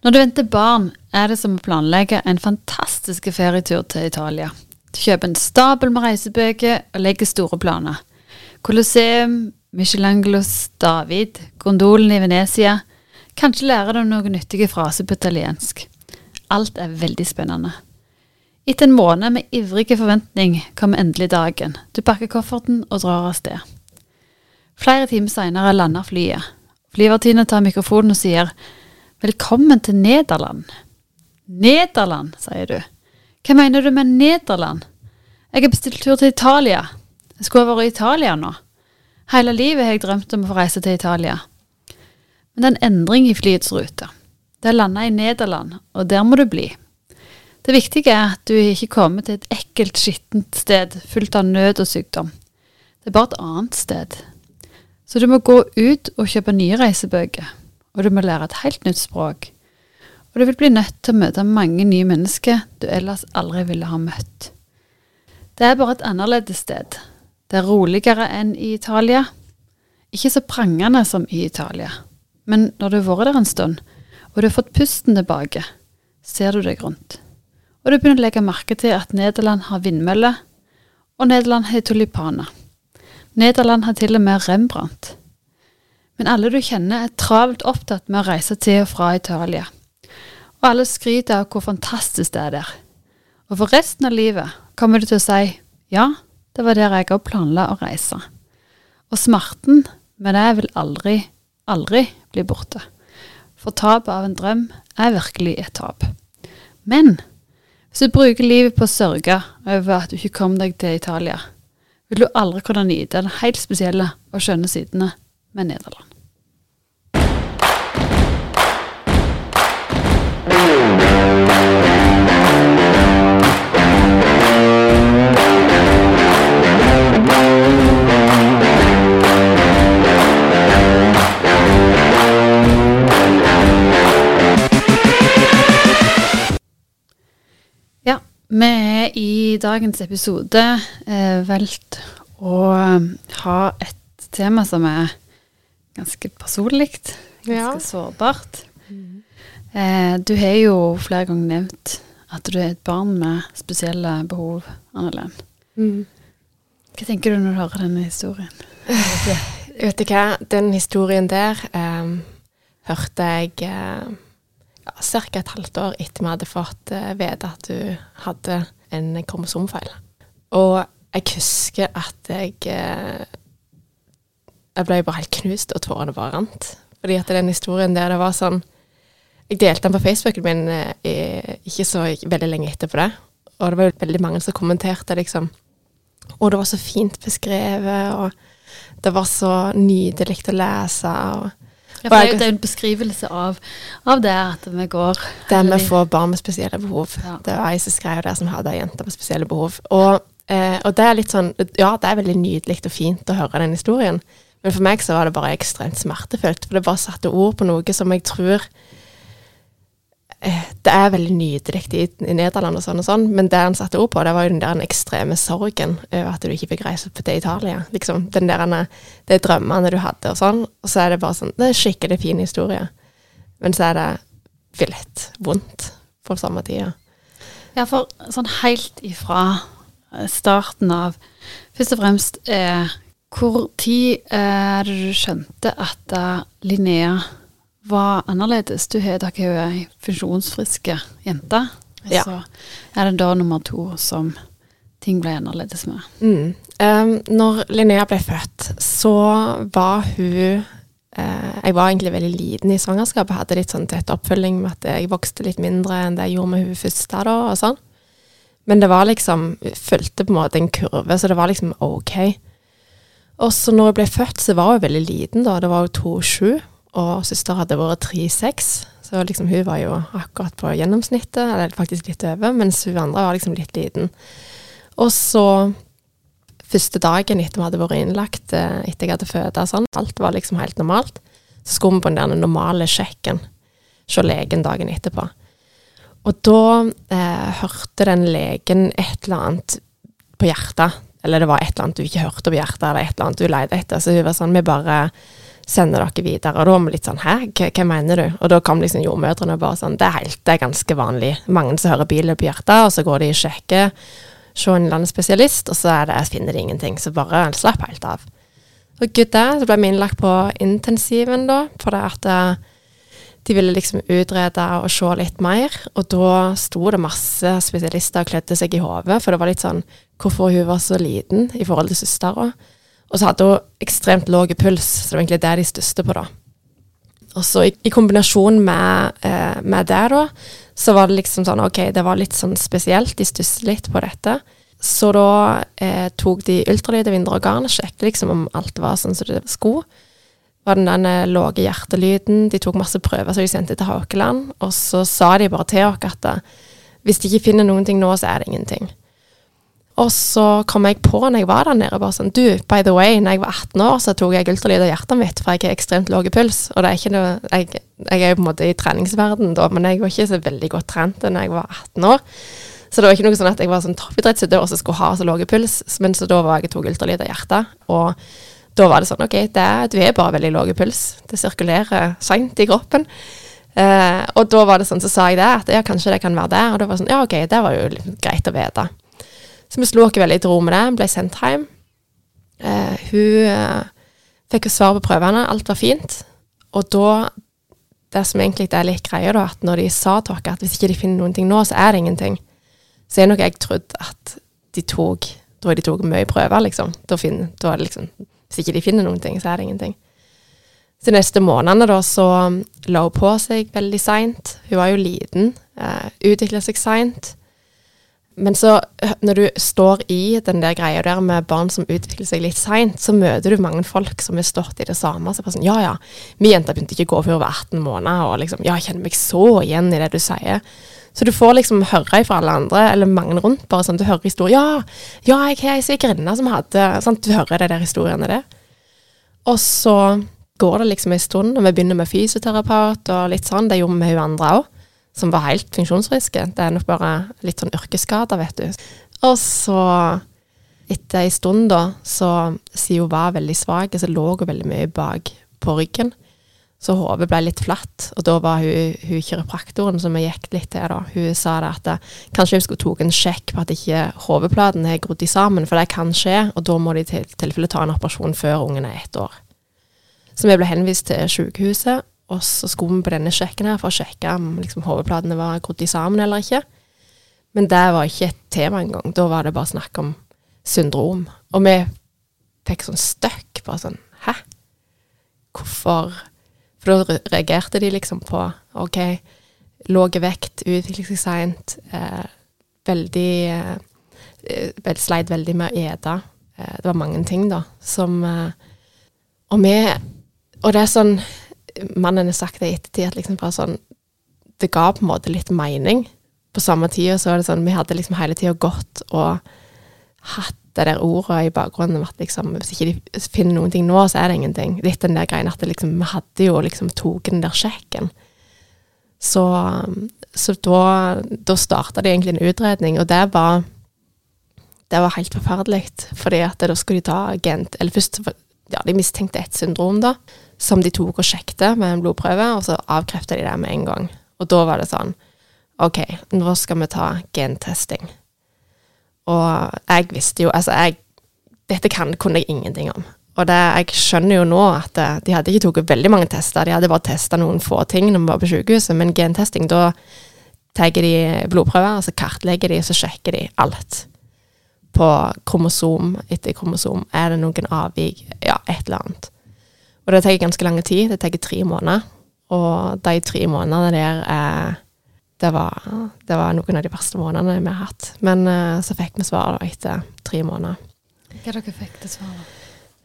Når du venter barn, er det som å planlegge en fantastisk ferietur til Italia. Du kjøper en stabel med reisebøker og legger store planer. Colosseum, Michelangelos David, gondolen i Venezia. Kanskje lærer du noen nyttige fraser på italiensk. Alt er veldig spennende. Etter en måned med ivrige forventning kommer endelig dagen. Du pakker kofferten og drar av sted. Flere timer seinere lander flyet. Flyvertinna tar mikrofonen og sier Velkommen til Nederland. Nederland, sier du. Hva mener du med Nederland? Jeg har bestilt tur til Italia. Jeg skulle ha vært i Italia nå. Hele livet har jeg drømt om å få reise til Italia. Men det er en endring i flyets rute. Det er landa i Nederland, og der må du bli. Det viktige er at du ikke kommer til et ekkelt, skittent sted fullt av nød og sykdom. Det er bare et annet sted. Så du må gå ut og kjøpe nye reisebøker og du må lære et helt nytt språk. Og du vil bli nødt til å møte mange nye mennesker du ellers aldri ville ha møtt. Det er bare et annerledes sted. Det er roligere enn i Italia. Ikke så prangende som i Italia. Men når du har vært der en stund, og du har fått pusten tilbake, ser du deg rundt. Og du begynner å legge merke til at Nederland har vindmøller, og Nederland har tulipaner. Nederland har til og med Rembrandt. Men alle du kjenner er travelt opptatt med å reise til og fra Italia. Og alle skryter av hvor fantastisk det er der. Og for resten av livet kommer du til å si ja, det var der jeg òg planla å reise. Og smerten med det vil aldri, aldri bli borte. For tapet av en drøm er virkelig et tap. Men hvis du bruker livet på å sørge over at du ikke kom deg til Italia, vil du aldri kunne nyte den helt spesielle og skjønne sidene med Nederland. Vi er i dagens episode eh, valgt å um, ha et tema som er ganske personlig, ganske Ja. sårbart. Eh, du har jo flere ganger nevnt at du er et barn med spesielle behov, Annelen. Mm. Hva tenker du når du hører denne historien? Vet du hva, den historien der eh, hørte jeg eh, ca. et halvt år etter vi hadde fått eh, vite at du hadde en kromosomfeil. Og jeg husker at jeg eh, Jeg ble bare helt knust, og tårene bare rant. Fordi at den historien der, det var sånn Jeg delte den på Facebooken min eh, ikke så veldig lenge etterpå det. Og det var jo veldig mange som kommenterte liksom Og det var så fint beskrevet, og det var så nydelig å lese. og Ja, for det, er jo- en beskrivelse av, av det at vi går Det med å få barn med spesielle behov. Ja. Det var jeg som skrev det, som hadde ei jente med spesielle behov. Og, eh, og det er litt sånn Ja, det er veldig nydelig og fint å høre den historien, men for meg så var det bare ekstremt smertefullt. For det bare satte ord på noe som jeg tror Det er veldig nydelig i, Nederland og sånn og sånn, men det han satte ord på, det var jo den der ekstreme sorgen over at du ikke fikk reise til Italia. Liksom, den der, De drømmene du hadde og sånn. Og så er det bare sånn Det er skikkelig fin historie. Men så er det vilt vondt på samme tid. Ja, for sånn helt ifra eh, starten av Først og fremst eh, Hvor tid er det du skjønte at eh, Linnea var annerledes? Du har dere er jo ei funksjonsfriske jente. Ja. Så er det da nummer to som ting ble annerledes med. Mm. Um, når Linnea ble født, så var hun uh, Jeg var egentlig veldig liten i svangerskapet. Hadde litt sånn tett oppfølging med at jeg vokste litt mindre enn det jeg gjorde med hun første. da, og sånn. Men det var liksom fulgte på en måte en kurve, så det var liksom OK. Og så når hun ble født, så var hun veldig liten, da. Det var jo 2,7, og søster hadde vært 3,6. Så liksom hun var jo akkurat på gjennomsnittet, eller faktisk litt over, mens hun andre var liksom litt liten. Og så første dagen etter vi hadde vært innlagt, eh, etter jeg hadde født sånn, alt var liksom helt normalt, så skulle vi på den normale sjekken, se legen dagen etterpå. Og da eh, hørte den legen et eller annet på hjertet, eller det var et eller annet du ikke hørte på hjertet, eller et eller annet du leide etter, så hun var sånn, vi bare sender dere videre. Og da var vi litt sånn Hæ, hva, mener du? Og da kom liksom jordmødrene bare sånn Det er helt, det er ganske vanlig. Mange som hører bilen på hjertet, og så går de og sjekker, se en eller annen spesialist, og så det, finner de ingenting. Så bare slapp helt av. Og gud så ble vi innlagt på intensiven da, for det at eh, de ville liksom utrede og se litt mer. Og da sto det masse spesialister og klødde seg i hodet, for det var litt sånn hvorfor hun var så liten i forhold til søstera. Og så hadde hun ekstremt lav puls, så det var egentlig det de største på, da. Og så i, i kombinasjon med, eh, med, det, da, så var det liksom sånn OK, det var litt sånn spesielt. De stusset litt på dette. Så da eh, tok de ultralyd av indre organ og sjekket liksom om alt var sånn som det skulle. Var den den eh, lave hjertelyden. De tok masse prøver som de sendte til Haukeland. Og så sa de bare til oss at eh, hvis de ikke finner noen ting nå, så er det ingenting. Og så kom jeg på når jeg var der nede, bare sånn Du, by the way, når jeg var 18 år, så tok jeg ultralyd av hjertet mitt, for jeg har ekstremt lav puls. Og det er ikke noe jeg, jeg, er jo på en måte i treningsverden da, men jeg var ikke så veldig godt trent da jeg var 18 år. Så det var ikke noe sånn at jeg var sånn toppidrettsutøver som skulle ha så lav puls. Men så da var jeg tok ultralyd av hjertet, og da var det sånn OK, det, du er bare veldig lav puls. Det sirkulerer seint i kroppen. Eh, og da var det sånn, så sa jeg det, at ja, kanskje det kan være det. Og da var det sånn, ja OK, det var jo greit å vite. Så vi slo oss veldig til ro med det, ble sendt hjem. Eh, hun eh, fikk jo svar på prøvene, alt var fint. Og da Det som egentlig er litt greia, da, at når de sa til oss at hvis ikke de finner noen ting nå, så er det ingenting, så er nok jeg trodd at de tok Da de tok mye prøver, liksom. Da, finner, da liksom Hvis ikke de finner noen ting, så er det ingenting. Så neste månedene da, så la hun på seg veldig seint. Hun var jo liten. Uh, Utvikla seg seint. Men så, når du står i den der greia der med barn som utvikler seg litt seint, så møter du mange folk som har stått i det samme. Så bare sånn, ja ja, min jente begynte ikke å gå før hun var 18 måneder, og liksom, ja, jeg kjenner meg så igjen i det du sier. Så du får liksom høre fra alle andre, eller mange rundt, bare sånn, du hører historier. Ja, ja, jeg har ei svigerinne som hadde sant? Du hører de der historiene der. Og så går det liksom en stund, og vi begynner med fysioterapeut og litt sånn. Det gjorde vi hun andre òg som var helt funksjonsfriske. Det er nok bare litt sånn yrkesskader, vet du. Og så, etter ei stund, da, så siden hun var veldig svak, så lå hun veldig mye bak på ryggen. Så hodet ble litt flatt, og da var hun, hun kiropraktoren som vi gikk litt til, da. Hun sa det at det, kanskje hun skulle tatt en sjekk på at ikke hodeplaten er grodd sammen, for det kan skje, og da må de i tilfelle ta en operasjon før ungen er ett år. Så vi ble henvist til sykehuset, og så skulle vi på denne sjekken her for å sjekke om liksom, hodeplatene var grodd sammen eller ikke. Men det var ikke et tema engang. Da var det bare snakk om syndrom. Og vi fikk sånn støkk. Bare sånn Hæ? Hvorfor? For da reagerte de liksom på OK, lav vekt, utvikling seg seint, eh, veldig eh, Sleit veldig med å ete. Eh, det var mange ting, da, som eh, Og vi Og det er sånn mannen har sagt det i ettertid, at liksom bare sånn Det ga på en måte litt mening. På samme tida så var det sånn Vi hadde liksom hele tida gått og hatt det der ordet i bakgrunnen at liksom Hvis ikke de finner noen ting nå, så er det ingenting. Litt den der greien at liksom, vi hadde jo liksom tatt den der sjekken. Så, så da, da starta de egentlig en utredning, og det var det var helt forferdelig, fordi at da skulle de ta agent Eller først ja, de mistenkte et syndrom, da som de tok og sjekket med en blodprøve, og så avkrefta de det med en gang. Og da var det sånn OK, nå skal vi ta gentesting. Og jeg visste jo Altså, jeg Dette kan, kunne jeg ingenting om. Og det, jeg skjønner jo nå at de hadde ikke tatt veldig mange tester, de hadde bare testa noen få ting når vi var på sykehuset, men gentesting, da tar de blodprøver, og så kartlegger de, og så sjekker de alt. På kromosom etter kromosom. Er det noen avvik? Ja, et eller annet. Og det tar ganske lang tid. Det tar tre måneder. Og de tre månedene der eh, det, var, det, var, noen av de verste månedene vi har hatt. Men eh, så fikk vi svar etter tre måneder. Hva dere fikk til svar?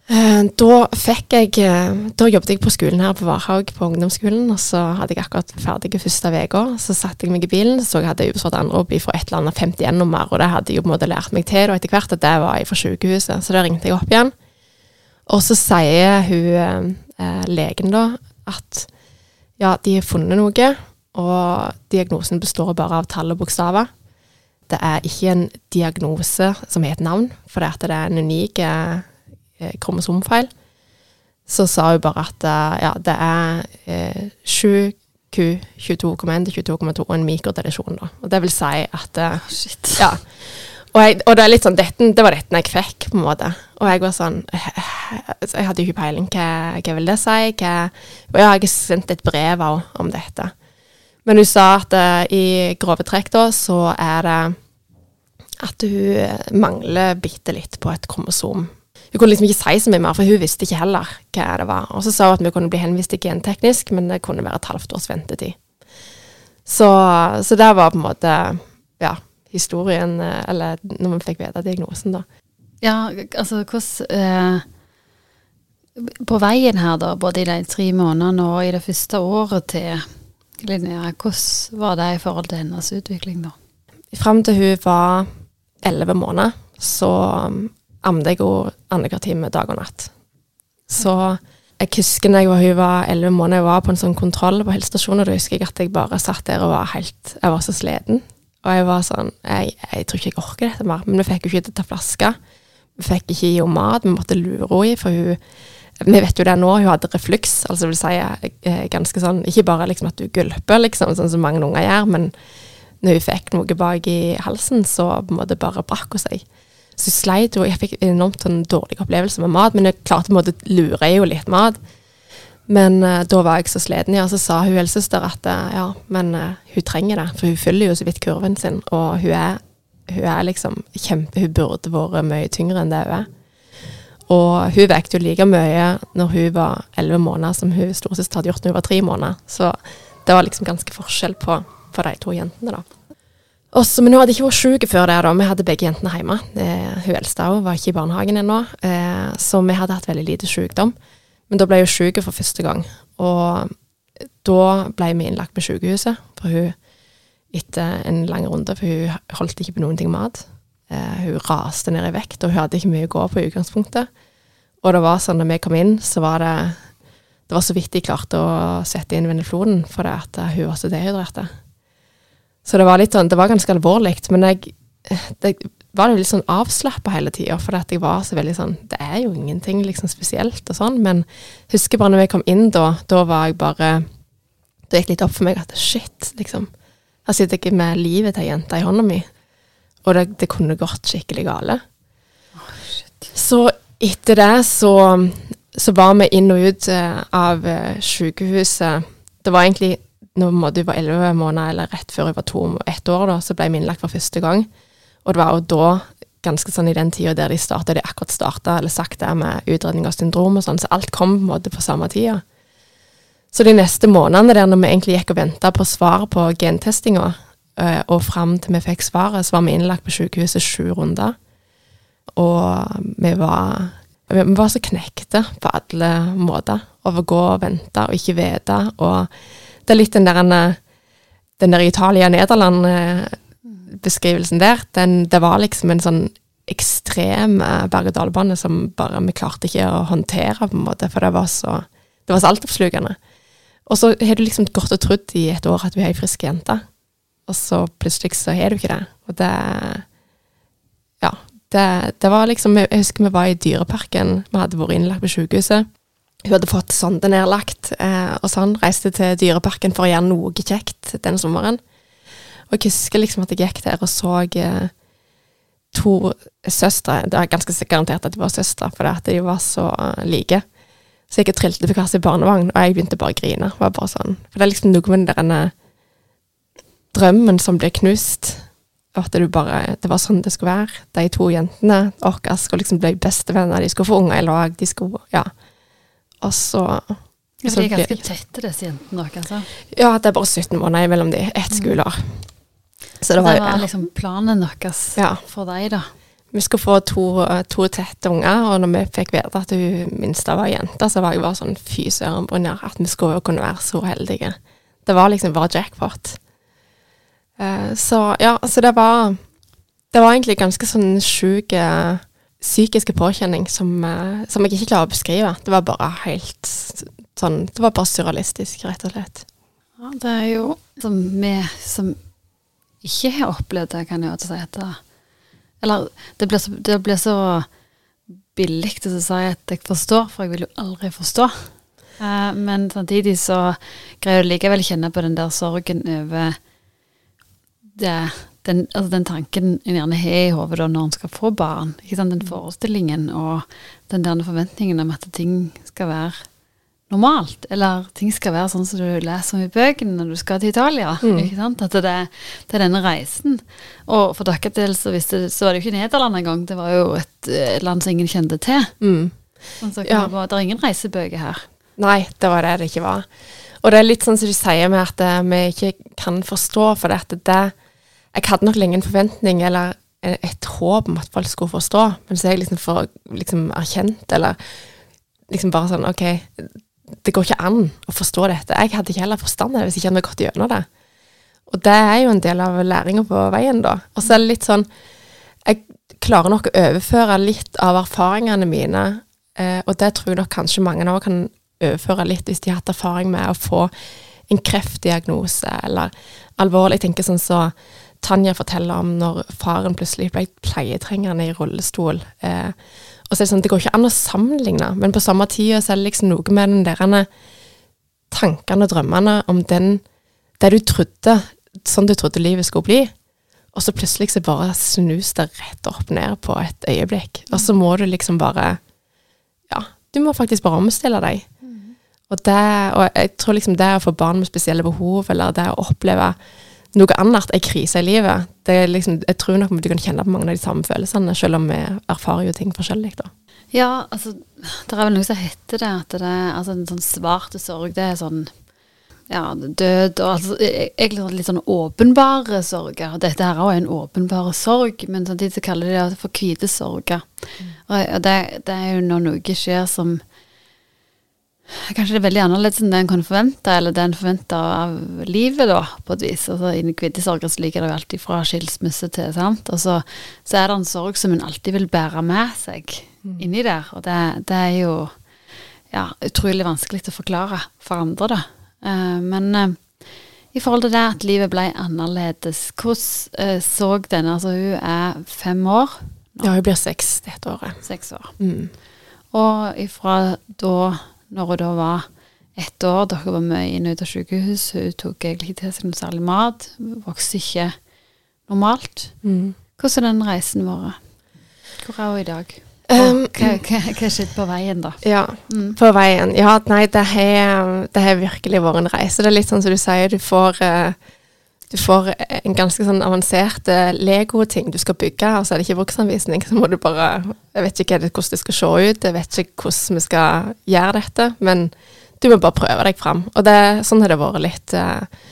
Eh, da fikk jeg eh, Da jobbet jeg på skolen her på Varhaug på ungdomsskolen. Og så hadde jeg akkurat ferdig første uka. Så satte jeg meg i bilen, så jeg hadde ubesvart anrop fra et eller annet 51-nummer. Og det hadde jeg på en måte lært meg til etter hvert at det var fra sykehuset. Så da ringte jeg opp igjen. Og så sier hun eh, legen da at ja, de har funnet noe, og diagnosen består bare av tall og bokstaver. Det er ikke en diagnose som et navn, for det er en unik eh, kromosomfeil. så sa hun bare at eh, ja, det er eh, 7 Q 22,1 til 22,2 en mikrodedisjon, da. Og det vil si at eh, Shit. Ja. Og, jeg, og det er litt sånn, dette, det var dette jeg fikk, på en måte. Og jeg var sånn Jeg hadde jo ikke peiling. Hva, hva vil det si? Hva, og jeg har sendt et brev også om dette. Men hun sa at uh, i grove trekk da, så er det at hun eh, mangler bitte litt på et kromosom. Hun kunne liksom ikke si så mye mer, for hun visste ikke heller hva det var. Og så sa hun at vi kunne bli henvist til genteknisk, men det kunne være et halvt års ventetid. Så, så det var på en måte ja, historien, eh, eller når vi fikk vite diagnosen, da. Ja, altså hvordan eh, På veien her, da, både i de tre månedene og i det første året til Linnea, hvordan var det i forhold til hennes utvikling, da? Fram til hun var elleve måneder, så ammet jeg henne annenhver time dag og natt. Så jeg husker når jeg var, hun var elleve måneder, jeg var på en sånn kontroll på helsestasjonen, og da husker jeg at jeg bare satt der og var helt Jeg var så sliten. Og jeg var sånn Jeg, jeg tror ikke jeg orker dette mer. Men vi fikk jo ikke til å ta flaske. Vi fikk ikke gi henne mat. Vi måtte lure henne i, for hun Vi vet jo det nå, hun hadde refluks. Altså vil si eh, ganske sånn Ikke bare liksom at du gulper, liksom, sånn som mange unger gjør, men når hun fikk noe bak i halsen, så på en måte bare brakk hun seg. Så jeg sleit jo. Jeg fikk enormt sånn dårlig opplevelse med mat, men jeg klarte på en måte lure jo litt mat. Men uh, da var jeg så sliten, ja. Så sa hun helsesøster at uh, ja, men uh, hun trenger det. For hun følger jo så vidt kurven sin, og hun er, hun er liksom kjempe Hun burde vært mye tyngre enn det hun er. Og hun vekte jo like mye når hun var elleve måneder, som hun storesøster hadde gjort når hun var tre måneder. Så det var liksom ganske forskjell på, på de to jentene, da. Også, men hun hadde ikke vært sjuk før det. da, Vi hadde begge jentene hjemme. Eh, hun eldste òg var ikke i barnehagen ennå, eh, så vi hadde hatt veldig lite sykdom. Men da ble hun syk for første gang, og da ble vi innlagt på sykehuset. For hun, etter en lang runde, for hun holdt ikke på noen ting mat. Eh, hun raste ned i vekt, og hun hadde ikke mye å gå på i utgangspunktet. Og det var sånn, når vi kom inn, så var det Det var så vidt de klarte å sette inn venefloden, for det at eh, hun var så dehydrerte. Så det var litt sånn, det var ganske alvorlig, men jeg det var jo litt sånn avslappa hele tida, for at jeg var så veldig sånn Det er jo ingenting liksom spesielt og sånn, men husker bare når jeg kom inn da, da var jeg bare Det gikk litt opp for meg at shit, liksom. Her sitter jeg med livet til ei jente i hånda mi, og det, det kunne gått skikkelig gale. Så etter det så, så var vi inn og ut eh, av eh, sykehuset. Det var egentlig når jeg var elleve måneder, eller rett før jeg var to ett år, da, så ble vi innlagt for første gang. Og det var jo da, ganske sånn i den tida der de starta, de akkurat starta, eller sagt det med utredning av syndrom og sånn, så alt kom på en måte på samme tida. Så de neste månedene der når vi egentlig gikk og venta på svar på gentestinga, eh, og fram til vi fikk svaret, så var vi innlagt på sykehuset sju runder. Og vi var, vi var så knekte på alle måter over å gå og vente og ikke vite. Og det er litt den der, den der Italia-Nederland-beskrivelsen der. Den, det var liksom en sånn ekstrem eh, berg-og-dal-bane som bare vi klarte ikke å håndtere, på en måte, for det var så, det var så altoppslukende. Og så har du liksom gått og trodd i et år at du er ei frisk jente, og så plutselig så har du ikke det. Og det Ja. Det, det var liksom Jeg husker vi var i Dyreparken, vi hadde vært innlagt på sykehuset. Hun hadde fått sonde nedlagt eh, og sånn. Reiste til Dyreparken for å gjøre noe kjekt den sommeren. Og jeg husker liksom at jeg gikk der og så eh, to søstre. Det var ganske garantert at de var søstre, for at de var så eh, like. Så jeg gikk og trilte på hver i barnevogn, og jeg begynte bare å grine. Det var bare sånn. For det er liksom noe med den der drømmen som blir knust. At du bare, Det var sånn det skulle være. De to jentene våre skulle liksom bli bestevenner. De skulle få unger i lag. De skulle Ja. Og så Ja, for de er ganske tette, disse jentene deres. Altså. Ja, det er bare 17 måneder mellom de. Ett skoleår. Så det var, det var liksom planen deres Ja. for deg, da. Vi skulle få to, to tette unger, og når vi fikk vite at hun minste var jente, så var jeg bare sånn fy søren, Brynjar, at vi skulle jo kunne være så heldige. Det var liksom bare jackpot. Uh, så ja, så det var Det var egentlig ganske sånn sjuk eh, psykiske påkjenning som, eh, som jeg ikke klarer å beskrive. Det var bare helt sånn Det var bare surrealistisk, rett og slett. Ja, det er jo som vi som ikke har opplevd det, kan jeg også si at det Eller det blir så, det blir så billig å si at jeg forstår, for jeg vil jo aldri forstå. Uh, men samtidig så greier du likevel å kjenne på den der sorgen over det, den, altså den tanken en gjerne har i hodet når en skal få barn. Ikke sant? Den forestillingen og den der forventningen om at ting skal være normalt, eller ting skal være sånn som du leser om i bøkene når du skal til Italia. Mm. ikke sant? At det, det er denne reisen. Og for deres del så, visste, så var det jo ikke Nederland engang, det var jo et, land som ingen kjente til. Mm. Sånn, så Ja. det er ingen reisebøker her. Nei, det var det det ikke var. Og det er litt sånn som du sier med at eh, vi ikke kan forstå, for det, at det Jeg hadde nok lenge en forventning eller et håp om at folk skulle forstå, men så er jeg liksom for liksom erkjent, eller liksom bare sånn OK, det går ikke an å forstå dette. Jeg hadde ikke heller forstand det hvis ikke jeg hadde gått gjennom det. Og det er jo en del av læringa på veien, da. Og så er det litt sånn Jeg klarer nok å overføre litt av erfaringene mine, eh, og det tror jeg nok kanskje mange av kan overføre litt hvis de har hatt erfaring med å få en kreftdiagnose eller alvorlig. Jeg tenker sånn så Tanja forteller om når faren plutselig ble pleietrengende i rullestol. Eh, og så er det sånn, det går ikke an å sammenligne, men på samme tid er det liksom noe med den der tankene og drømmene om den, det du trodde, sånn du trodde livet skulle bli. Og så plutselig så bare snus det rett opp ned på et øyeblikk. Og så må du liksom bare Ja, du må faktisk bare omstille deg. Og, det, og jeg tror liksom det å få barn med spesielle behov, eller det å oppleve noe annet, er krise i livet, det er liksom, jeg tror nok du kan kjenne på mange av de samme følelsene, selv om vi erfarer jo ting forskjellig. da. Ja, altså, det er vel noe som heter det, at det er altså, en sånn svarte sorg, det er sånn ja, død og altså, e- egentlig sånn litt sånn åpenbare sorger. Dette her er også en åpenbare sorg, men samtidig så kaller de det for hvite sorger. Og, og det, det er jo når noe skjer som Kanskje det er veldig annerledes enn det en kan forvente, eller det en forventer av livet, da, på et vis. Altså, I hvite sorger så ligger det jo alltid fra skilsmisse til, sant. Og så, så er det en sorg som en alltid vil bære med seg inni der. Og det, det er jo ja, utrolig vanskelig å forklare for andre, da. Uh, men uh, i forhold til det at livet ble annerledes, hvordan uh, så denne Altså, hun er fem år, Ja, hun blir seks dette året. seks år. Mm. Og ifra da, når hun da var ett år, dere var mye inn og ut av sykehus, hun tok egentlig ikke til seg noe særlig mat, vokste ikke normalt. Mm. Hvordan er den reisen vår? Hvor er hun i dag? Um, hva, hva, hva skjedde på veien, da? Ja, Mm. på veien. Ja, nei, det har, det har virkelig vært en reise. Det er litt sånn som du sier, du får, eh, du får en ganske sånn avansert eh, Lego-ting du skal bygge, og så er det ikke bruksanvisning. Så må du bare Jeg vet ikke hvordan det skal se ut, jeg vet ikke hvordan vi skal gjøre dette, men du må bare prøve deg fram. Og det, sånn har det vært litt eh,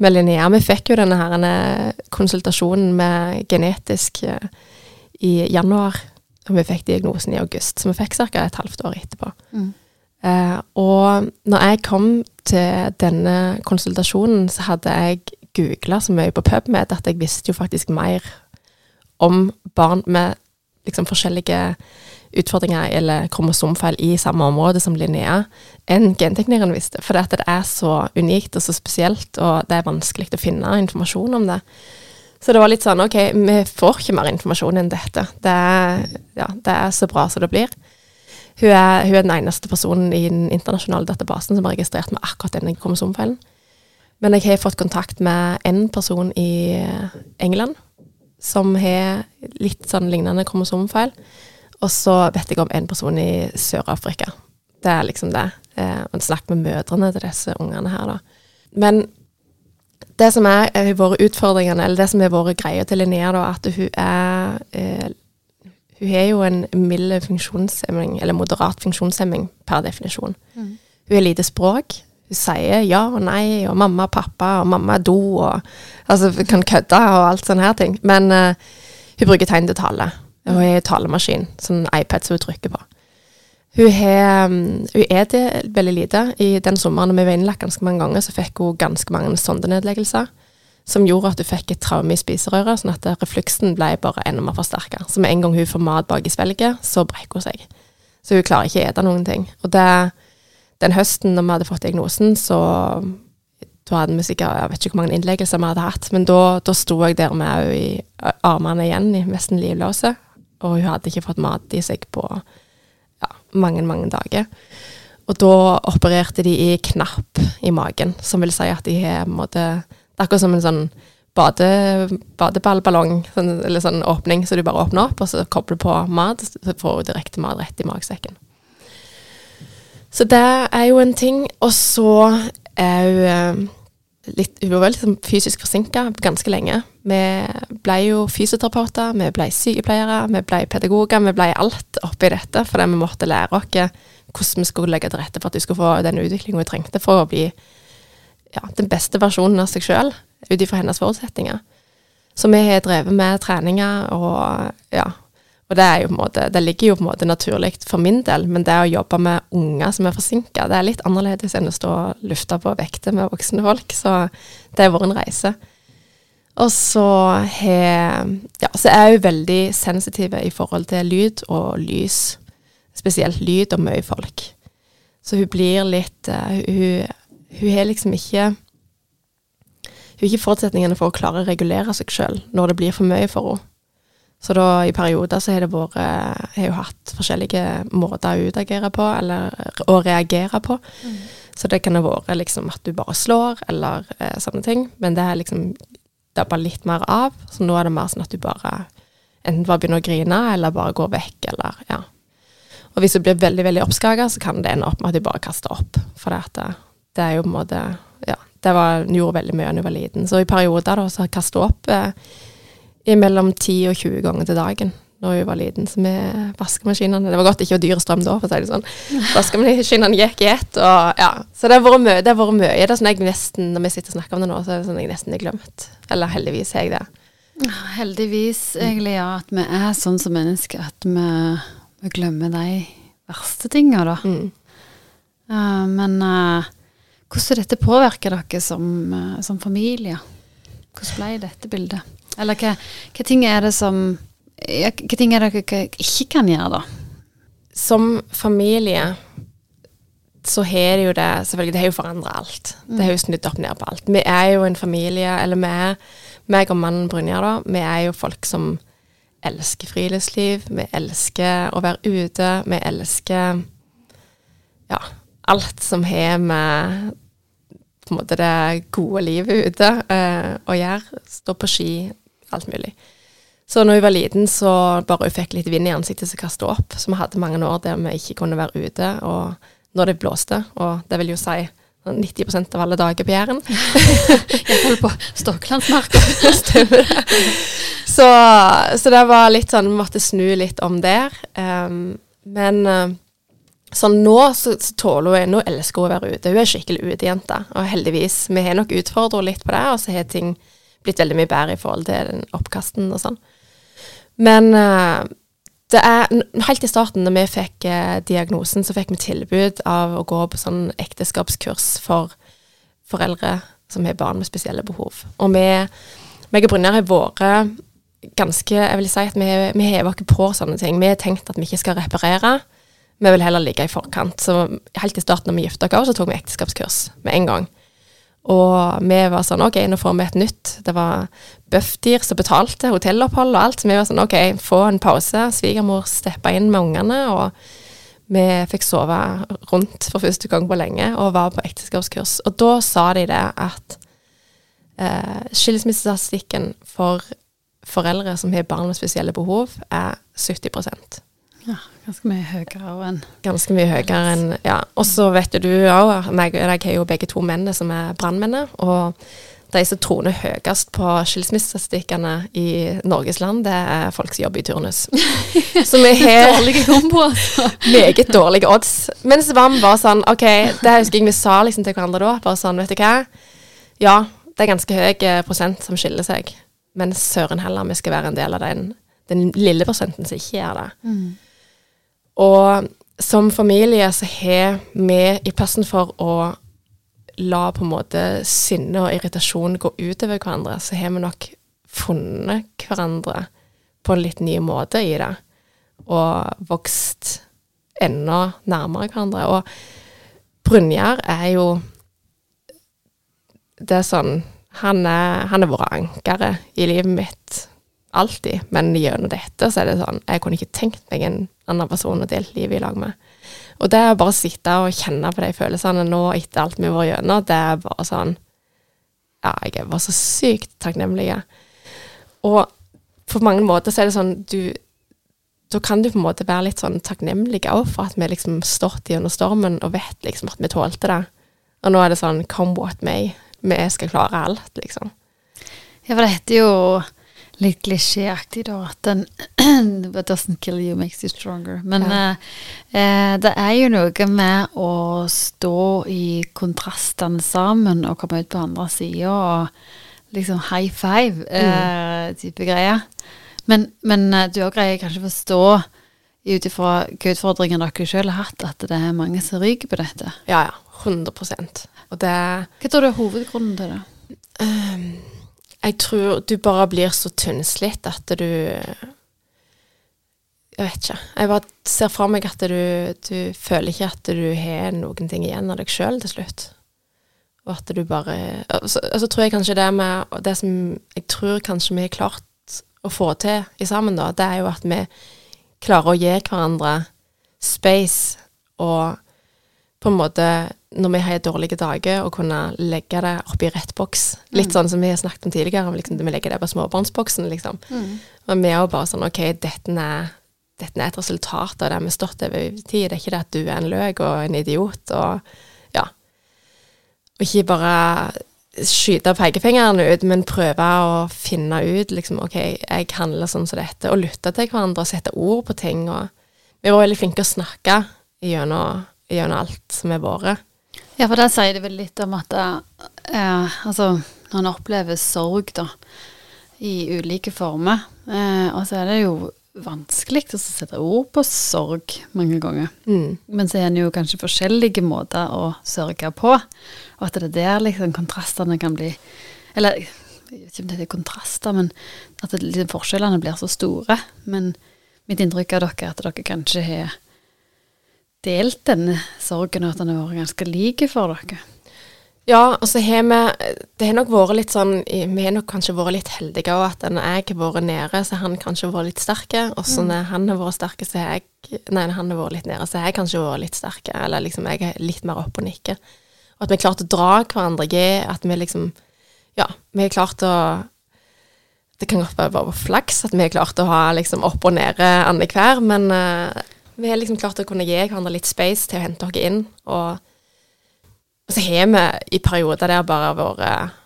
med Linnea. Vi fikk jo denne her konsultasjonen med genetisk eh, i januar, og vi fikk diagnosen i august, så vi fikk ca. et halvt år etterpå. Mm. Uh, og når jeg kom til denne konsultasjonen, så hadde jeg googla så mye på PubMed at jeg visste jo faktisk mer om barn med liksom forskjellige utfordringer eller kromosomfeil i samme område som Linnea, enn genteknikeren visste. For det er så unikt og så spesielt, og det er vanskelig å finne informasjon om det. Så det var litt sånn OK, vi får ikke mer informasjon enn dette. Det er, ja, det er så bra som det blir. Hun er, hun er den eneste personen i den internasjonale databasen som er registrert med akkurat denne kromosomfeilen. Men jeg har fått kontakt med en person i England som har litt sånn lignende kromosomfeil. Og så vet jeg om en person i Sør-Afrika. Det er liksom det. Eh, snakk med mødrene til disse ungene her, da. Men det som er er våre utfordringene, eller det som er våre greier til Linnea, da, at hun er eh, Hun har jo en mild funksjonshemming, eller moderat funksjonshemming per definisjon. Mm. Hun har lite språk. Hun sier ja og nei, og mamma og pappa, og mamma er do, og altså kan kødde og alt sånne her ting. Men uh, hun bruker tegn til tale. Hun har talemaskin, sånn iPad som hun trykker på. Hun, har, mm, hun er det veldig lite. I den sommeren vi var innlagt ganske mange ganger, så fikk hun ganske mange sondenedleggelser. Som gjorde at hun fikk et traume i spiserøret, sånn at refluksen ble bare enda mer forsterka. Så med en gang hun får mat bak i svelget, så brekker hun seg. Så hun klarer ikke å ete noen ting. Og det, den høsten når vi hadde fått diagnosen, så da hadde vi sikkert Jeg vet ikke hvor mange innleggelser vi hadde hatt, men da, da sto jeg der med i armene igjen, i nesten livløse. Og hun hadde ikke fått mat i seg på mange, mange dager. Og da opererte de i knapp i magen, som vil si at de har en måte Det er akkurat som en sånn bade, badeballballong, sånn, eller sånn åpning, så du bare åpner opp, og så kobler på mat, så får du direkte mat rett i magesekken. Så det er jo en ting. Og så er hun eh, litt, hun liksom fysisk forsinka ganske lenge. Vi ble jo fysioterapeuter, vi ble sykepleiere, vi ble pedagoger. Vi ble alt oppi dette fordi vi måtte lære oss hvordan vi skulle legge til rette for at hun skulle få den utviklinga hun trengte for å bli ja, den beste versjonen av seg sjøl ut ifra hennes forutsetninger. Så vi har drevet med treninger og ja, og det, jo måte, det ligger jo på en måte naturlig for min del, men det å jobbe med unger som er forsinka, det er litt annerledes enn å stå og lufte på vekter med voksne folk. Så det har vært en reise. Og så, he, ja, så er hun veldig sensitiv i forhold til lyd og lys. Spesielt lyd og mye folk. Så hun blir litt uh, Hun, hun har liksom ikke Hun har ikke forutsetningene for å klare å regulere seg sjøl når det blir for mye for henne. Så da i perioder så har det vært har jo hatt forskjellige måter å utagere på, eller å reagere på. Mm. Så det kan ha vært liksom at du bare slår, eller eh, sånne ting. Men det er liksom dabba litt mer av. Så nå er det mer sånn at du bare enten bare begynner å grine, eller bare går vekk, eller ja. Og hvis du blir veldig, veldig oppskaga, så kan det ende opp med at du bare kaster opp. For det, det, det er jo på en måte Ja. Det var, gjorde veldig mye da jeg var liten. Så i perioder da, så kasta opp eh, i mellom 10 og 20 ganger til dagen når vi var liten. Så med vaskemaskinene Det var godt ikke å dyre strøm da, for å si det sånn. Vaskemaskinene gikk i ett, og ja. Så det har vært mye. Det har vært mye. Det er sånn jeg nesten, når vi sitter og snakker om det nå, så er det sånn jeg nesten har glemt. Eller heldigvis har jeg det. Heldigvis, egentlig, ja. At vi er sånn som mennesker at vi, vi glemmer de verste tinga, da. Mm. Uh, men uh, hvordan dette påvirker dere som, uh, som familie? Hvordan ble dette bildet? Eller hva, hva ting er det som ja, Hva ting er det dere ikke kan gjøre, da? Som familie så har det jo det Selvfølgelig, det har jo forandra alt. Mm. Det har jo snudd opp ned på alt. Vi er jo en familie, eller vi er meg og mannen Brynjar, da, vi er jo folk som elsker friluftsliv. Vi elsker å være ute. Vi elsker ja, alt som har med på en måte det gode livet ute eh, å gjøre. Stå på ski, alt mulig. Så når hun var liten, så bare hun fikk litt vind i ansiktet, så kastet hun opp. Så vi hadde mange år der vi ikke kunne være ute, og når det blåste, og det vil jo si 90% av alle dager på Jæren. Iallfall på Stoklandsmarka. Stemmer det. Så, så, det var litt sånn Vi måtte snu litt om der. Um, men uh, sånn nå så, så tåler hun Nå elsker hun å være ute. Hun er skikkelig utejente. Og heldigvis. Vi har nok utfordra litt på det, og så har ting blitt veldig mye bedre i forhold til den oppkasten og sånn. Men uh, det er Helt i starten, da vi fikk uh, diagnosen, så fikk vi tilbud av å gå på sånn ekteskapskurs for foreldre som har barn med spesielle behov. Og vi, meg og Brynjar har vært ganske Jeg vil si at vi, vi hever ikke på sånne ting. Vi har tenkt at vi ikke skal reparere. Vi vil heller ligge i forkant. Så helt i starten når vi gifta oss, så tok vi ekteskapskurs med en gang. Og vi var sånn OK, nå får vi et nytt. Det var Bufdir som betalte hotellopphold og alt. Så vi var sånn OK, få en pause. Svigermor steppa inn med ungene, og vi fikk sove rundt for første gang på lenge og var på ekteskapskurs. Og da sa de det at eh, skilsmissestatistikken for foreldre som har barn med spesielle behov, er 70 ja, ganske mye høyere enn Ganske mye høyere enn Ja. Og så vet du òg, jeg, deg har jo begge to mennene som er brannmennene. Og de som troner høyest på skilsmissestatistikkene i Norges land, det er folk som jobber i turnus. Så vi har Dårlige kombo, altså. Meget dårlige odds. Men så var sånn OK, det husker jeg vi sa liksom til hverandre da. Bare sånn, vet du hva. Ja, det er ganske høy eh, prosent som skiller seg. Men søren heller, vi skal være en del av den, den lille prosenten som ikke gjør det. Mm. Og som familie så har vi, i plassen for å la på en måte sinne og irritasjon gå utover hverandre, så har vi nok funnet hverandre på en litt ny måte i det. Og vokst enda nærmere hverandre. Og Brynjar er jo Det er sånn Han er, han er vært ankeret i livet mitt alltid, men gjennom dette så er det sånn Jeg kunne ikke tenkt meg en annen person å dele livet i lag med. Og det å bare sitte og kjenne på de følelsene nå etter alt vi har vært gjennom, det er bare sånn Ja, jeg er bare så sykt takknemlig. Og på mange måter så er det sånn du Da kan du på en måte være litt sånn takknemlig òg for at vi liksom stått gjennom stormen og vet liksom at vi tålte det. Og nå er det sånn come what may. Vi skal klare alt, liksom. Ja, for det heter jo litt klisjéaktig, da, at den What doesn't kill you makes you stronger. Men Ja. eh, eh, det er jo noe med å stå i kontrastene sammen og komme ut på andre sida og liksom high five eh, type greier. Men, men eh, du òg greier kanskje å forstå ut ifra hvilke utfordringer dere sjøl har hatt, at det er mange som ryker på dette. Ja, ja. 100% Og det Hva tror du er hovedgrunnen til det? Ehm, Jeg tror du bare blir så tynnslitt at du Jeg vet ikke. Jeg bare ser for meg at du, du føler ikke at du har noen ting igjen av deg sjøl til slutt. Og at du bare Og så altså, tror jeg kanskje det med Det som jeg tror kanskje vi har klart å få til i sammen, da, det er jo at vi klarer å gi hverandre space og på en måte, når vi har dårlige dager, å kunne legge det oppi rett boks. Litt sånn som vi har snakket om tidligere, om liksom, vi legger det på småbarnsboksen, liksom. Og vi er jo bare sånn, ok, dette er, dette er et resultat av det vi har stått over tid. Det er ikke det at du er en løk og en idiot, og ja. Og ikke bare skyte pekefingeren ut, men prøve å finne ut, liksom, ok, jeg handler sånn som dette, og lytte til hverandre og sette ord på ting, og vi var veldig flinke å snakke gjennom, gjennom alt som er vært. Ja, for der sier det vel litt om at eh, altså, når en opplever sorg da, i ulike former, eh, og så er det jo vanskelig å sette ord på sorg mange ganger. Mm. Men så er det jo kanskje forskjellige måter å sørge på, og at det er der liksom kontrastene kan bli Eller jeg vet ikke om det er kontraster, men at det, liksom, forskjellene blir så store. Men mitt inntrykk av dere er at dere kanskje har delt denne sorgen, og at den har vært ganske lik for dere. Ja, og så har vi Det har nok vært litt sånn Vi har nok kanskje vært litt heldige òg, at når jeg har vært nede, så har han kanskje vært litt sterke. Og så når han har vært sterke, så har jeg Nei, når han har vært litt nede, så har jeg kanskje vært litt sterke. Eller liksom jeg er litt mer oppe og nikke. Og at vi har klart å dra hverandre, i, At vi liksom Ja, vi har klart å Det kan godt være bare flaks at vi har klart å ha liksom opp og nede annenhver, men eh, vi har liksom klart å kunne gi hverandre litt space til å hente oss inn. Og og så har vi i perioder der bare vært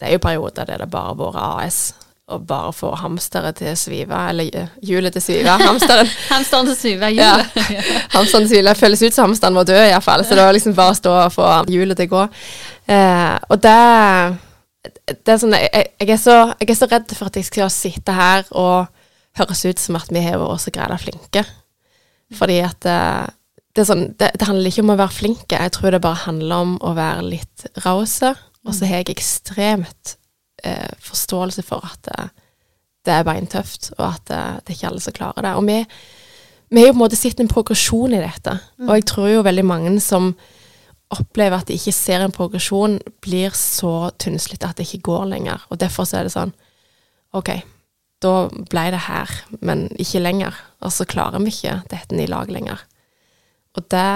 Det er jo perioder der det bare har vært AS, og bare få hamsteret til å svive, eller eh, hjulet til å svive. Hamsteren Hamsteren til til svive, hjulet. Ja. hamsteren til å svive. Føles ut som hamsteren var død, iallfall. Så det var liksom bare å stå og få hjulet til å gå. Eh, og det det er sånn, jeg, jeg, er så, jeg er så redd for at jeg skal sitte her og høres ut som at vi har vært så greia flinke. Fordi at eh, det, sånn, det, det handler ikke om å være flinke, jeg tror det bare handler om å være litt rause. Og så har jeg ekstremt eh, forståelse for at det, det er beintøft, og at det, det er ikke alle som klarer det. Og vi, vi har jo på en måte sett en progresjon i dette, og jeg tror jo veldig mange som opplever at de ikke ser en progresjon, blir så tynnslitt at det ikke går lenger. Og derfor så er det sånn OK, da ble det her, men ikke lenger. Og så klarer vi ikke dette i lag lenger. Og det,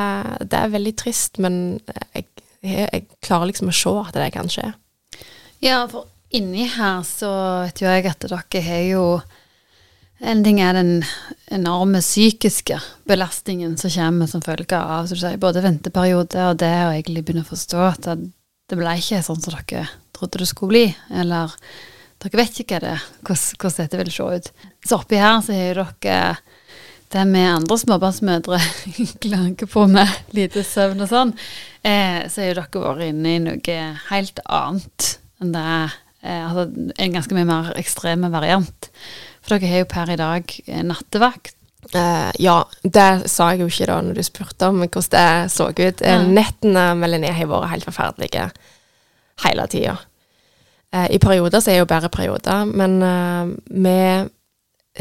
det er veldig trist, men jeg, jeg, klarer liksom å se at det kan skje. Ja, for inni her så vet jo jeg at dere har jo En ting er den enorme psykiske belastningen som kommer som følge av sier, både venteperiode og det å egentlig begynne å forstå at det ble ikke sånn som dere trodde det skulle bli. Eller dere vet ikke hva det, hvordan, hvordan dette vil se ut. Så oppi her så har dere det med andre småbarnsmødre klager på med lite søvn og sånn, eh, så har dere vært inne i noe helt annet enn det eh, Altså en ganske mye mer ekstreme variant. For dere har jo per i dag eh, nattevakt. Uh, ja, det sa jeg jo ikke da når du spurte om hvordan det så ut. Ja. Nettene med Linné har vært helt forferdelige hele tida. Eh, I perioder så er jo bare perioder, men eh, vi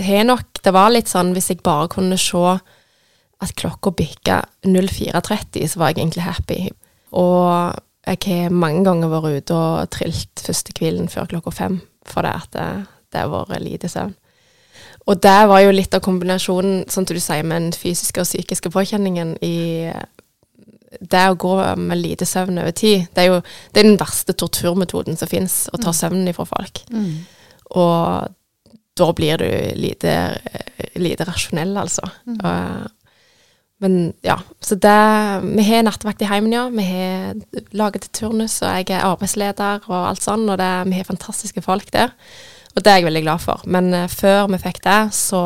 har nok Det var litt sånn hvis jeg bare kunne se at klokka bikka 04.30, så var jeg egentlig happy. Og jeg har mange ganger vært ute og trilt første kvelden før klokka fem, fordi at det, det har vært lite søvn. Og det var jo litt av kombinasjonen, sånn som du sier, med den fysiske og psykiske påkjenningen i det å gå med lite søvn over tid. Det er jo det er den verste torturmetoden som fins, å ta søvnen ifra folk. Mm. Og da blir du lite, lite rasjonell, altså. Mm. Og, men ja, så det Vi har nattevakt i heimen, ja. Vi har laget til turnus, og jeg er arbeidsleder og alt sånn, og det, vi har fantastiske folk der. Og det er jeg veldig glad for. Men uh, før vi fikk det, så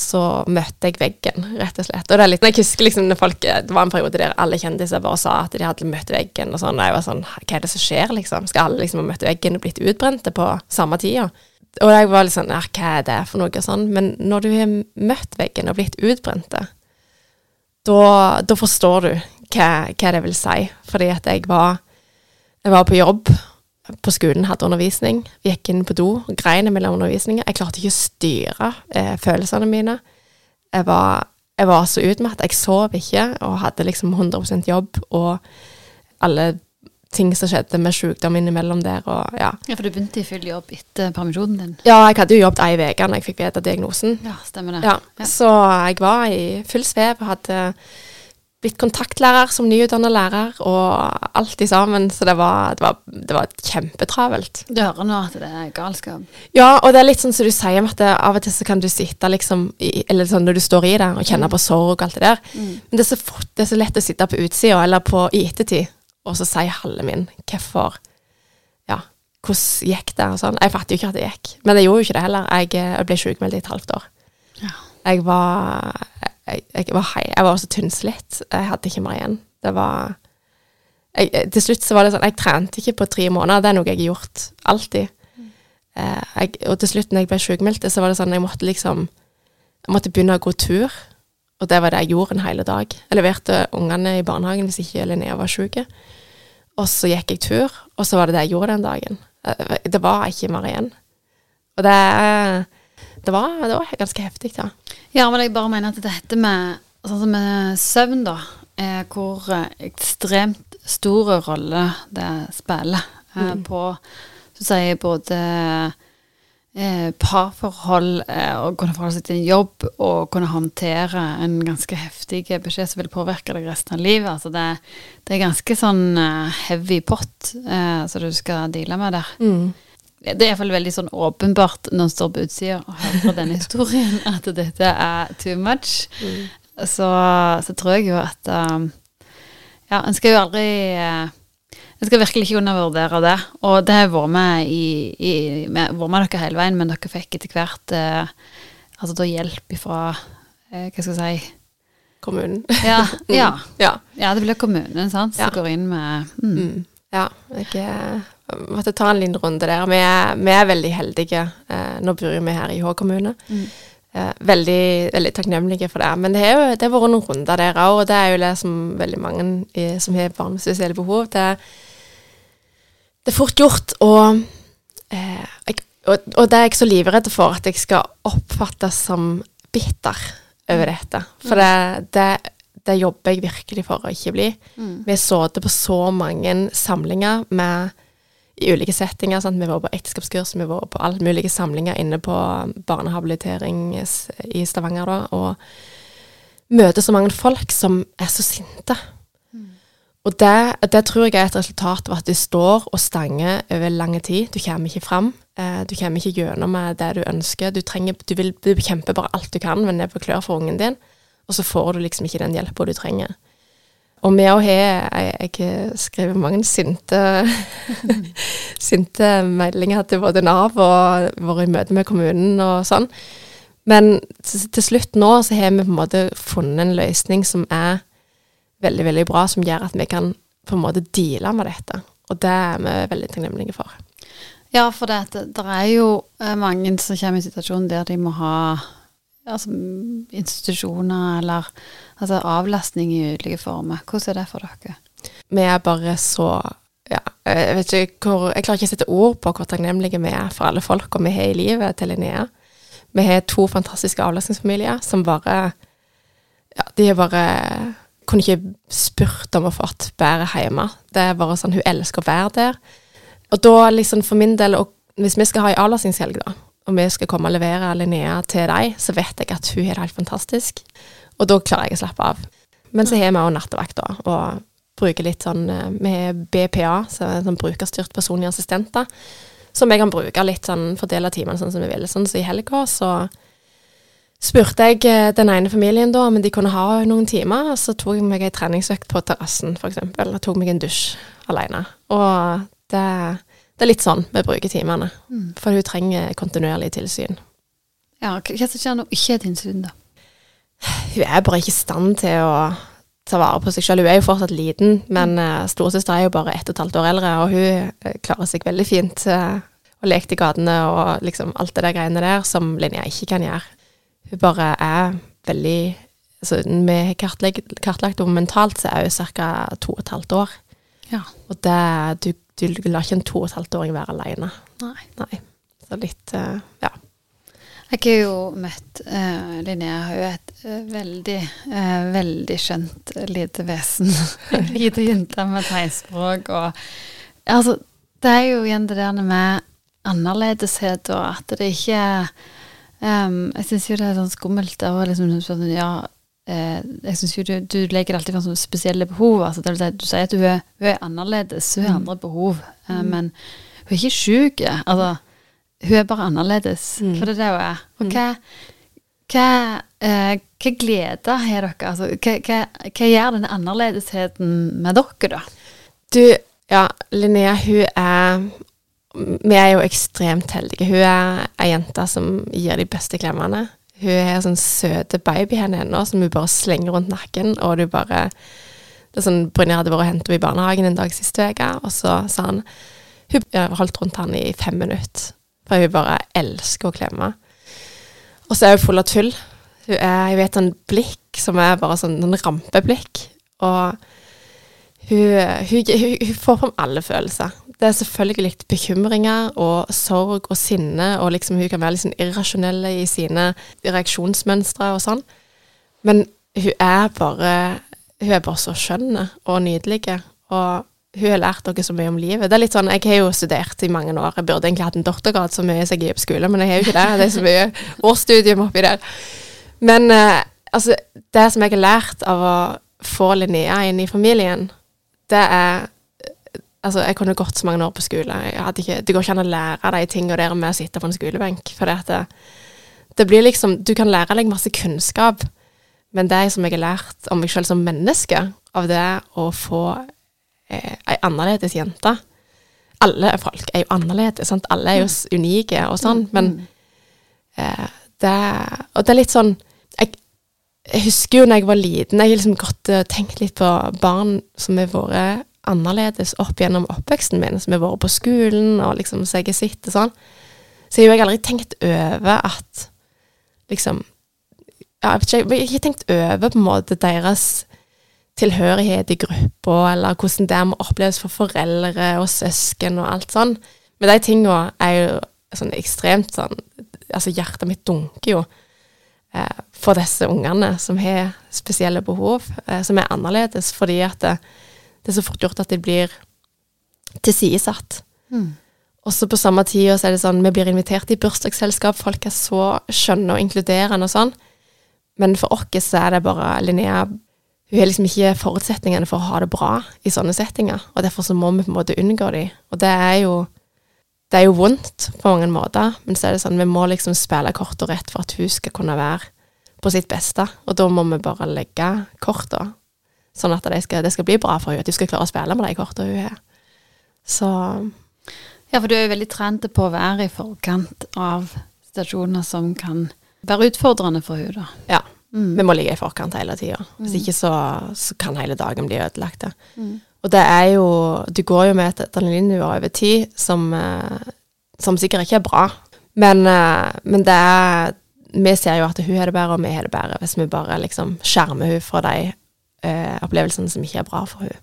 så møtte jeg veggen, rett og slett. Og litt, jeg husker liksom folk, det var en periode der alle kjendiser bare sa at de hadde møtt veggen, og sånn, og jeg var sånn Hva er det som skjer, liksom? Skal alle liksom ha møtt veggen og blitt utbrente på samme tida? Og jeg var litt sånn Ja, hva er det for noe sånn? Men når du har møtt veggen og blitt utbrente, da, da forstår du hva, hva det vil si. Fordi at jeg var, jeg var på jobb på skolen, hadde undervisning, Vi gikk inn på do, grein mellom undervisninger. Jeg klarte ikke å styre eh, følelsene mine. Jeg var, jeg var så utmattet. Jeg sov ikke og hadde liksom 100% jobb og alle ting som skjedde med sykdom innimellom der og ja. Ja, For du begynte i full jobb etter permisjonen din? Ja, jeg hadde jo jobbet ei uke når jeg fikk vite diagnosen. Ja, stemmer det. Ja, Så jeg var i full svev og hadde blitt kontaktlærer som nyutdanna lærer, og alt i sammen. Så det var, det var, det var kjempetravelt. Du hører nå at det er galskap? Ja, og det er litt sånn som du sier, at det, av og til så kan du sitte liksom i, Eller sånn når du står i det og kjenner på sorg og alt det der. Mm. Men det er, så fort, det er så lett å sitte på utsida eller på i ettertid og så si halve min hvorfor Ja, hvordan gikk det? og sånn. Jeg fatter jo ikke at det gikk. Men jeg gjorde jo ikke det heller. Jeg, jeg ble sjukmeldt i et halvt år. Ja. Jeg var jeg, jeg, var jeg var så tynnslitt. Jeg hadde ikke mer igjen. Det var jeg, Til slutt så var det sånn Jeg trente ikke på tre måneder. Det er noe jeg har gjort alltid. Mm. og til slutt, når jeg ble sjukmeldt, så var det sånn jeg måtte liksom Jeg måtte begynne å gå tur. Og det var det jeg gjorde en hel dag. Jeg leverte ungene i barnehagen hvis ikke Linnea var sjuk. Og så gikk jeg tur, og så var det det jeg gjorde den dagen. Eh, Det var ikke mer igjen. Og det, det, var, det var ganske heftig, ja. Ja, men jeg bare mener at dette med, sånn som med søvn, da, er hvor eh, ekstremt stor rolle det spiller eh, Mm. på så sier jeg både eh, parforhold eh, og kunne forholde seg til en jobb og kunne håndtere en ganske heftig beskjed som vil påvirke deg resten av livet. Altså det, det er ganske sånn eh, heavy pot eh, som du skal deale med der. Mm. Det er iallfall veldig sånn åpenbart når en står på utsida og hører denne historien, at dette er too much. Mm. Så, så tror jeg jo at um, Ja, en skal jo aldri uh, En skal virkelig ikke undervurdere det. Og det har vært med i, i med, vært med dere hele veien, men dere fikk etter hvert uh, altså da hjelp ifra uh, Hva skal jeg si Kommunen. Ja, ja. Ja. ja det blir kommunen sant, som går inn med mm. Mm. ja jeg eh, måtte ta en liten runde der. Vi er, vi er veldig heldige. Eh, nå bor vi her i Hå kommune. Mm. Eh, veldig, veldig takknemlige for det. Men det har jo vært noen runder der òg, og det er jo det som veldig mange i, som har barn med spesielle behov. Det, det er fort gjort og, eh, jeg, og, og det er jeg så livredd for at jeg skal oppfattes som bitter over dette. For det, det, det jobber jeg virkelig for å ikke bli. Mm. Vi har sittet på så mange samlinger med, i ulike settinger. Sant? Vi var på ekteskapskurs, vi var på alle mulige samlinger inne på barnehabilitering i Stavanger, da, og møter så mange folk som er så sinte. Og det, det tror jeg er et resultat av at du står og stanger over lang tid. Du kommer ikke fram. Eh, du kommer ikke gjennom med det du ønsker. Du, trenger, du vil du kjemper bare alt du kan men det er på klør for ungen din, og så får du liksom ikke den hjelpa du trenger. Og vi òg har Jeg jeg skriver mange sinte sinte meldinger til både Nav og vært i møte med kommunen og sånn. Men til, slutt nå så har vi på en måte funnet en løsning som er veldig, veldig bra, som gjør at vi kan på en måte deale med dette. Og det er vi veldig takknemlige for. Ja, for det, det er jo eh, mange som kommer i situasjonen der de må ha altså, institusjoner eller altså, avlastning i ulike former. Hvordan er det for dere? Vi er bare så ja, jeg vet ikke hvor Jeg klarer ikke å sette ord på hvor takknemlige vi er for alle folka vi har i livet til Linnea. Vi har to fantastiske avlastningsfamilier som bare Ja, de er bare Kunne ikke spurt om å fått bedre hjemme. Det er bare sånn Hun elsker å være der. Og da liksom for min del, hvis vi skal ha ei avlastningshelg, da, og vi skal komme og levere Linnea til deg, så vet jeg at hun har det helt fantastisk. Og da klarer jeg å slappe av. Men så har vi også nattevakt, da, og bruker litt sånn Vi med BPA, så sånn brukerstyrt personlig assistent, da. som jeg kan bruke litt sånn, fordele timene sånn som vi vil. Sånn så i helga så spurte jeg eh, den ene familien da om de kunne ha noen timer, og så tok jeg meg ei treningsøkt på terrassen, f.eks., og tok meg en dusj alene. Og det, det er litt sånn vi bruker timene, Mm. for hun trenger kontinuerlig tilsyn. Ja, hva som skjer når hun ikke er tilsyn, da? Hun er bare ikke i stand til å ta vare på seg selv. Hun er jo fortsatt liten, men uh, storesøster er jo bare ett og et halvt år eldre, og hun eh, klarer seg veldig fint uh, og leker i gatene og liksom alt det der greiene der som Linnea ikke kan gjøre. Hun bare er veldig altså, Vi har kartlagt, kartlagt henne mentalt, så er hun ca. to og et halvt år. Ja. Og det, du, du lar ikke en to og et halvt åring være alene. Nei. Nei. Så litt uh, Ja. Jeg har jo møtt uh, Linnea. Hun er et uh, veldig, uh, veldig skjønt lite vesen. Lite jente med tegnspråk og Altså, det er jo igjen det der med annerledeshet og at det ikke um, Jeg syns jo det er sånn skummelt og liksom sånn, ja jeg synes jo du, du legger alltid sånne spesielle behov. Altså, det vil si, du sier at hun er, hun er annerledes, hun har andre behov, mm. men hun er ikke sjuk. Altså, hun er bare annerledes, Mm. for det er det hun er. Og hva, hva, eh, hva glede har dere? Altså, hva, hva, hva gjør denne annerledesheten med dere, da? Du, ja, Linnea, hun er Vi er jo ekstremt heldige. Hun er ei jente som gir de beste klemmene. Hun er sånn søte babyhender ennå som hun bare slenger rundt nakken, og du bare det er sånn, Brynjar hadde vært og hentet henne i barnehagen en dag sist uke, og så sa han Hun holdt rundt han i fem minutter, for hun bare elsker å klemme. Og så er hun full av tull. Hun er, jeg vet, sånn blikk som er bare sånn, en rampeblikk. Og hun, hun, hun, hun får fram alle følelser. Det er selvfølgelig bekymringer og sorg og sinne, og liksom hun kan være sånn irrasjonell i sine reaksjonsmønstre og sånn. Men hun er bare Hun er bare så skjønn og nydelig. Og hun har lært dere så mye om livet. Det er litt sånn, Jeg har jo studert i mange år. Jeg burde egentlig hatt en doktorgrad så mye som jeg gir på skole, men jeg har jo ikke det. Det er så mye årsstudium oppi der. Men eh, altså, det som jeg har lært av å få Linnea inn i familien, det er Altså, jeg kunne gått så mange år på skole. Ikke, det går ikke an å lære de tingene der med å sitte på en skolebenk. For det, det blir liksom Du kan lære deg masse kunnskap, men det som jeg har lært om meg selv som menneske, av det å få eh, ei annerledes jente Alle folk er jo annerledes, sant? Alle er jo unike og sånn, men eh, det Og det er litt sånn jeg, jeg husker jo når jeg var liten, jeg har liksom gått og tenkt litt på barn som har vært annerledes opp gjennom oppveksten min, som har vært på skolen, og liksom så jeg har det sånn. Så har jeg aldri tenkt over at liksom ja, jeg, vet ikke, jeg har ikke tenkt over på en måte deres tilhørighet i gruppa, eller hvordan det må oppleves for foreldre og søsken og alt sånn. Men de tinga er jo sånn ekstremt sånn Altså, hjertet mitt dunker jo eh, for disse ungene som har spesielle behov, eh, som er annerledes, fordi at det, det er så fort gjort at de blir tilsidesatt. Mm. Og så på samme tid så er det sånn, vi blir invitert i bursdagsselskap, folk er så skjønne og inkluderende og sånn. Men for oss så er det bare Linnea Hun har liksom ikke forutsetningene for å ha det bra i sånne settinger, og derfor så må vi på en måte unngå de. Og det er jo det er jo vondt på mange måter, men så er det sånn vi må liksom spille kort og rett for at hun skal kunne være på sitt beste, og da må vi bare legge korta, sånn at det skal, det skal bli bra for henne, at hun skal klare å spille med de korta hun har. Så Ja, for du er jo veldig trent på å være i forkant av situasjoner som kan være utfordrende for henne, da. ja, Mm. vi må ligge i forkant hele tida. Hvis ikke så, så kan hele dagen bli ødelagt. Mm. Og det er jo Du går jo med et adrenalinnivå over tid som, eh, som sikkert ikke er bra. Men, eh, men det er Vi ser jo at hun har det bedre, og vi har det bedre, hvis vi bare liksom skjermer hun fra de eh, opplevelsene som ikke er bra for hun.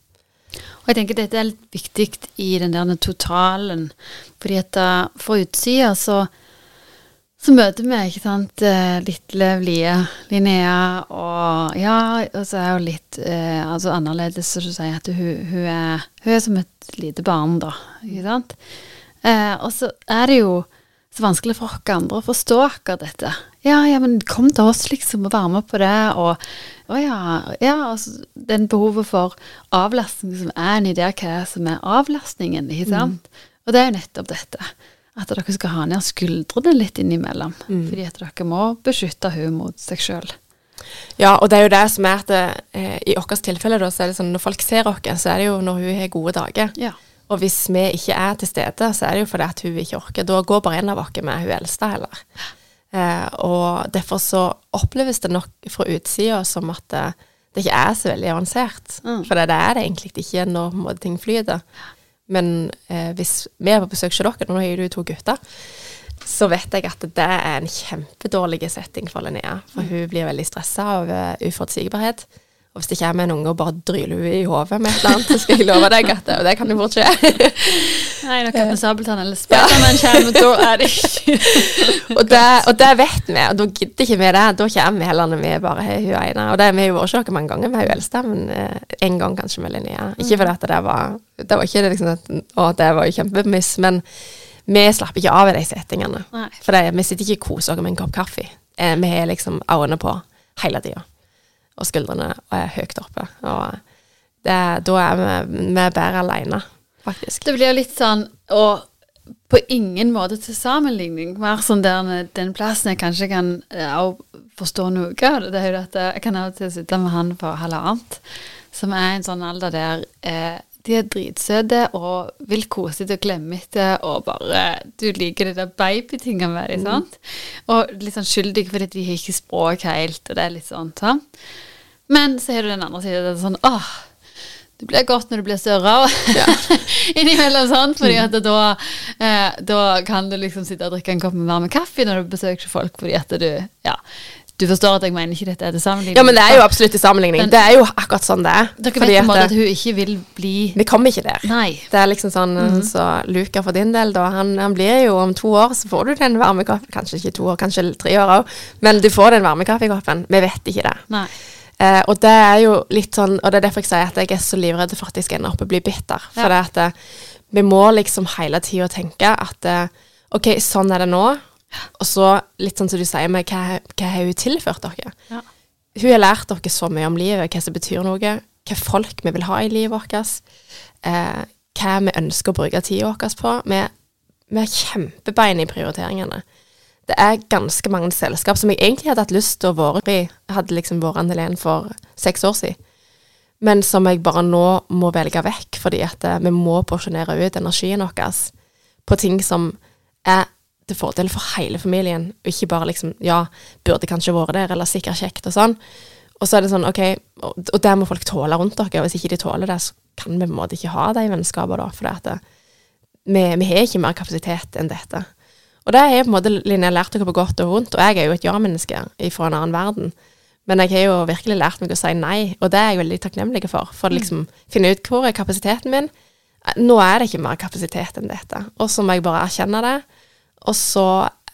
Og jeg tenker dette er litt viktig i den der totalen, fordi at eh, fra utsida så så møter vi, ikke sant, eh, lille blide Linnea, og ja, og så er hun litt eh, altså annerledes, så du sier at hun, hun, er, hun er som et lite barn, da, ikke sant? Eh, og så er det jo så vanskelig for oss andre å forstå akkurat dette. Ja, ja, men kom til oss, liksom, og vær med på det. Og og ja, ja altså, den behovet for avlastning som er inni der, hva som er avlastningen, ikke sant? Og det er jo nettopp dette. At dere skal ha ned skuldrene litt innimellom. Fordi at dere må beskytte hun mot seg sjøl. Ja, og det er jo det som er at det, eh, i vårt tilfelle, da, så er det sånn når folk ser oss, så er det jo når hun har gode dager. Ja. Og hvis vi ikke er til stede, så er det jo fordi at hun ikke orker. Da går bare en av oss med hun eldste heller. Eh, og derfor så oppleves det nok fra utsida som at det, det ikke er så veldig avansert. Mm. For det er det egentlig ikke når ting flyter. Men eh, hvis vi er på besøk hos dere, nå har jo du to gutter, så vet jeg at det er en kjempedårlig setting for Linnea. For hun blir veldig stressa av eh, uforutsigbarhet. Og hvis det kommer en unge og bare dryler henne i hodet med et eller annet, så skal jeg love deg at det, og det kan jo fort skje. Nei, når Kaptein Sabeltann eller Spiderman kommer, da er det ikke og, det, og det vet vi, og da gidder ikke vi det. Da kommer vi heller når vi bare har hun ene. Og det har vi jo vært dere mange ganger med hun eldste, men eh, en gang kanskje med Linnea. Ikke fordi at det var Det var ikke det liksom at Å, det var jo kjempemiss, men vi slapper ikke av i de settingene. Nei. For det, vi sitter ikke og koser oss med en kopp kaffe. Eh, vi har liksom øynene på hele tida. Og skuldrene er høyt oppe. Og det, da er vi, vi bedre aleine, faktisk. Det blir litt sånn Og på ingen måte til sammenligning. Mer sånn der den plassen jeg kanskje kan eh, forstå noe av det. Er jo dette jeg kan av og til sitte med han for halvannet, som er en sånn alder der eh, de er dritsøte og vil kose deg og klemme etter og bare Du liker det der babytinga med dem, sant? Og litt sånn skyldig fordi de har ikke språk helt, og det er litt sånn. sant? Men så har du den andre siden. Det er sånn åh, det blir godt når du blir større. Innimellom sånn, fordi at da, eh, da kan du liksom sitte og drikke en kopp med varm kaffe når du besøker folk, fordi at du Ja. Du forstår at jeg mener ikke dette er til sammenligning. Ja, men det er jo absolutt til sammenligning. Men- det er jo akkurat sånn det er. Dere vet på en måte at hun ikke vil bli Vi kommer ikke der. Nei. Det er liksom sånn, så Luca for din del, da, han, han blir jo om to år, så får du den varme kaffen. Kanskje ikke to år, kanskje tre år òg, men du får den varme kaffekoppen. Vi vet ikke det. Nei. Eh, og det er jo litt sånn, og det er derfor jeg sier at jeg er så livredd for at jeg skal ende opp og bli bitter. For Ja. det at eh, vi må liksom hele tida tenke at eh, OK, sånn er det nå. Og så litt sånn som du sier med hva, hva har hun tilført dere? Ja. Hun har lært dere så mye om livet, hva som betyr noe, hva folk vi vil ha i livet vårt, eh, hva vi ønsker å bruke tida vår på. Vi, vi er kjempebein i prioriteringene. Det er ganske mange selskap som jeg egentlig hadde hatt lyst til å være i. Hadde liksom vært Anne Helen for seks år siden. Men som jeg bare nå må velge vekk, fordi at eh, vi må porsjonere ut energien vår på ting som er til fordel for hele familien, og ikke bare liksom Ja, burde kanskje vært der, eller sikkert kjekt, og sånn. Og så er det sånn, OK, og, og det må folk tåle rundt dere, og hvis ikke de tåler det, så kan vi på en måte ikke ha de vennskapene, da, for det, at vi, vi har ikke mer kapasitet enn dette. Og det har på en måte Linnea lært dere på godt og vondt, og jeg er jo et ja-menneske fra en annen verden. Men jeg har jo virkelig lært meg å si nei, og det er jeg veldig takknemlig for. For å liksom finne ut hvor er kapasiteten min. Nå er det ikke mer kapasitet enn dette. Og så må jeg bare erkjenne det. Og så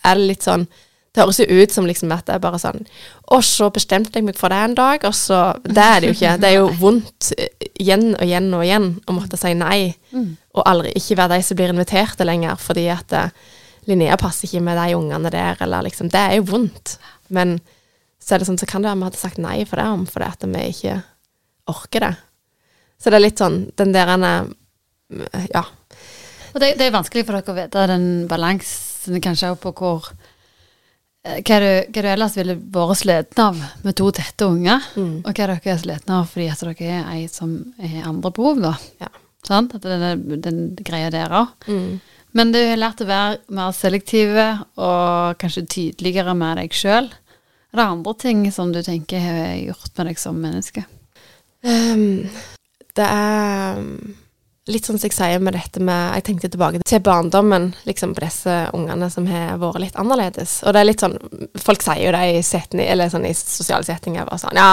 er det litt sånn Det høres jo ut som liksom at det er bare sånn Og så bestemte jeg meg for det en dag, og så Det er det jo ikke. Det er jo vondt eh, igjen og igjen og igjen å måtte si nei. Og aldri ikke være de som blir inviterte lenger, fordi at eh, Linnea passer ikke med de ungene der, eller liksom Det er jo vondt. Men så er det sånn, så kan det være vi hadde sagt nei for det om, fordi at vi ikke orker det. Så det er litt sånn den der ene Ja. Og det, det er vanskelig for dere å vite den balansen kanskje er på hvor eh, hva du, hva du ellers ville vært sliten av med to tette unger, Mm. og hva dere er slitne av fordi at dere er ei som har andre behov, da. Ja. Sant? At den, den greia der òg. Mm. Men du har lært å være mer selektive og kanskje tydeligere med deg sjøl. Er det andre ting som du tenker har gjort med deg som menneske? Um, det er litt sånn som jeg sier med dette med Jeg tenkte tilbake til barndommen liksom på disse ungene som har vært litt annerledes. Og det er litt sånn Folk sier jo det i, setning, eller sånn, i sosiale settinger. Bare sånn Ja,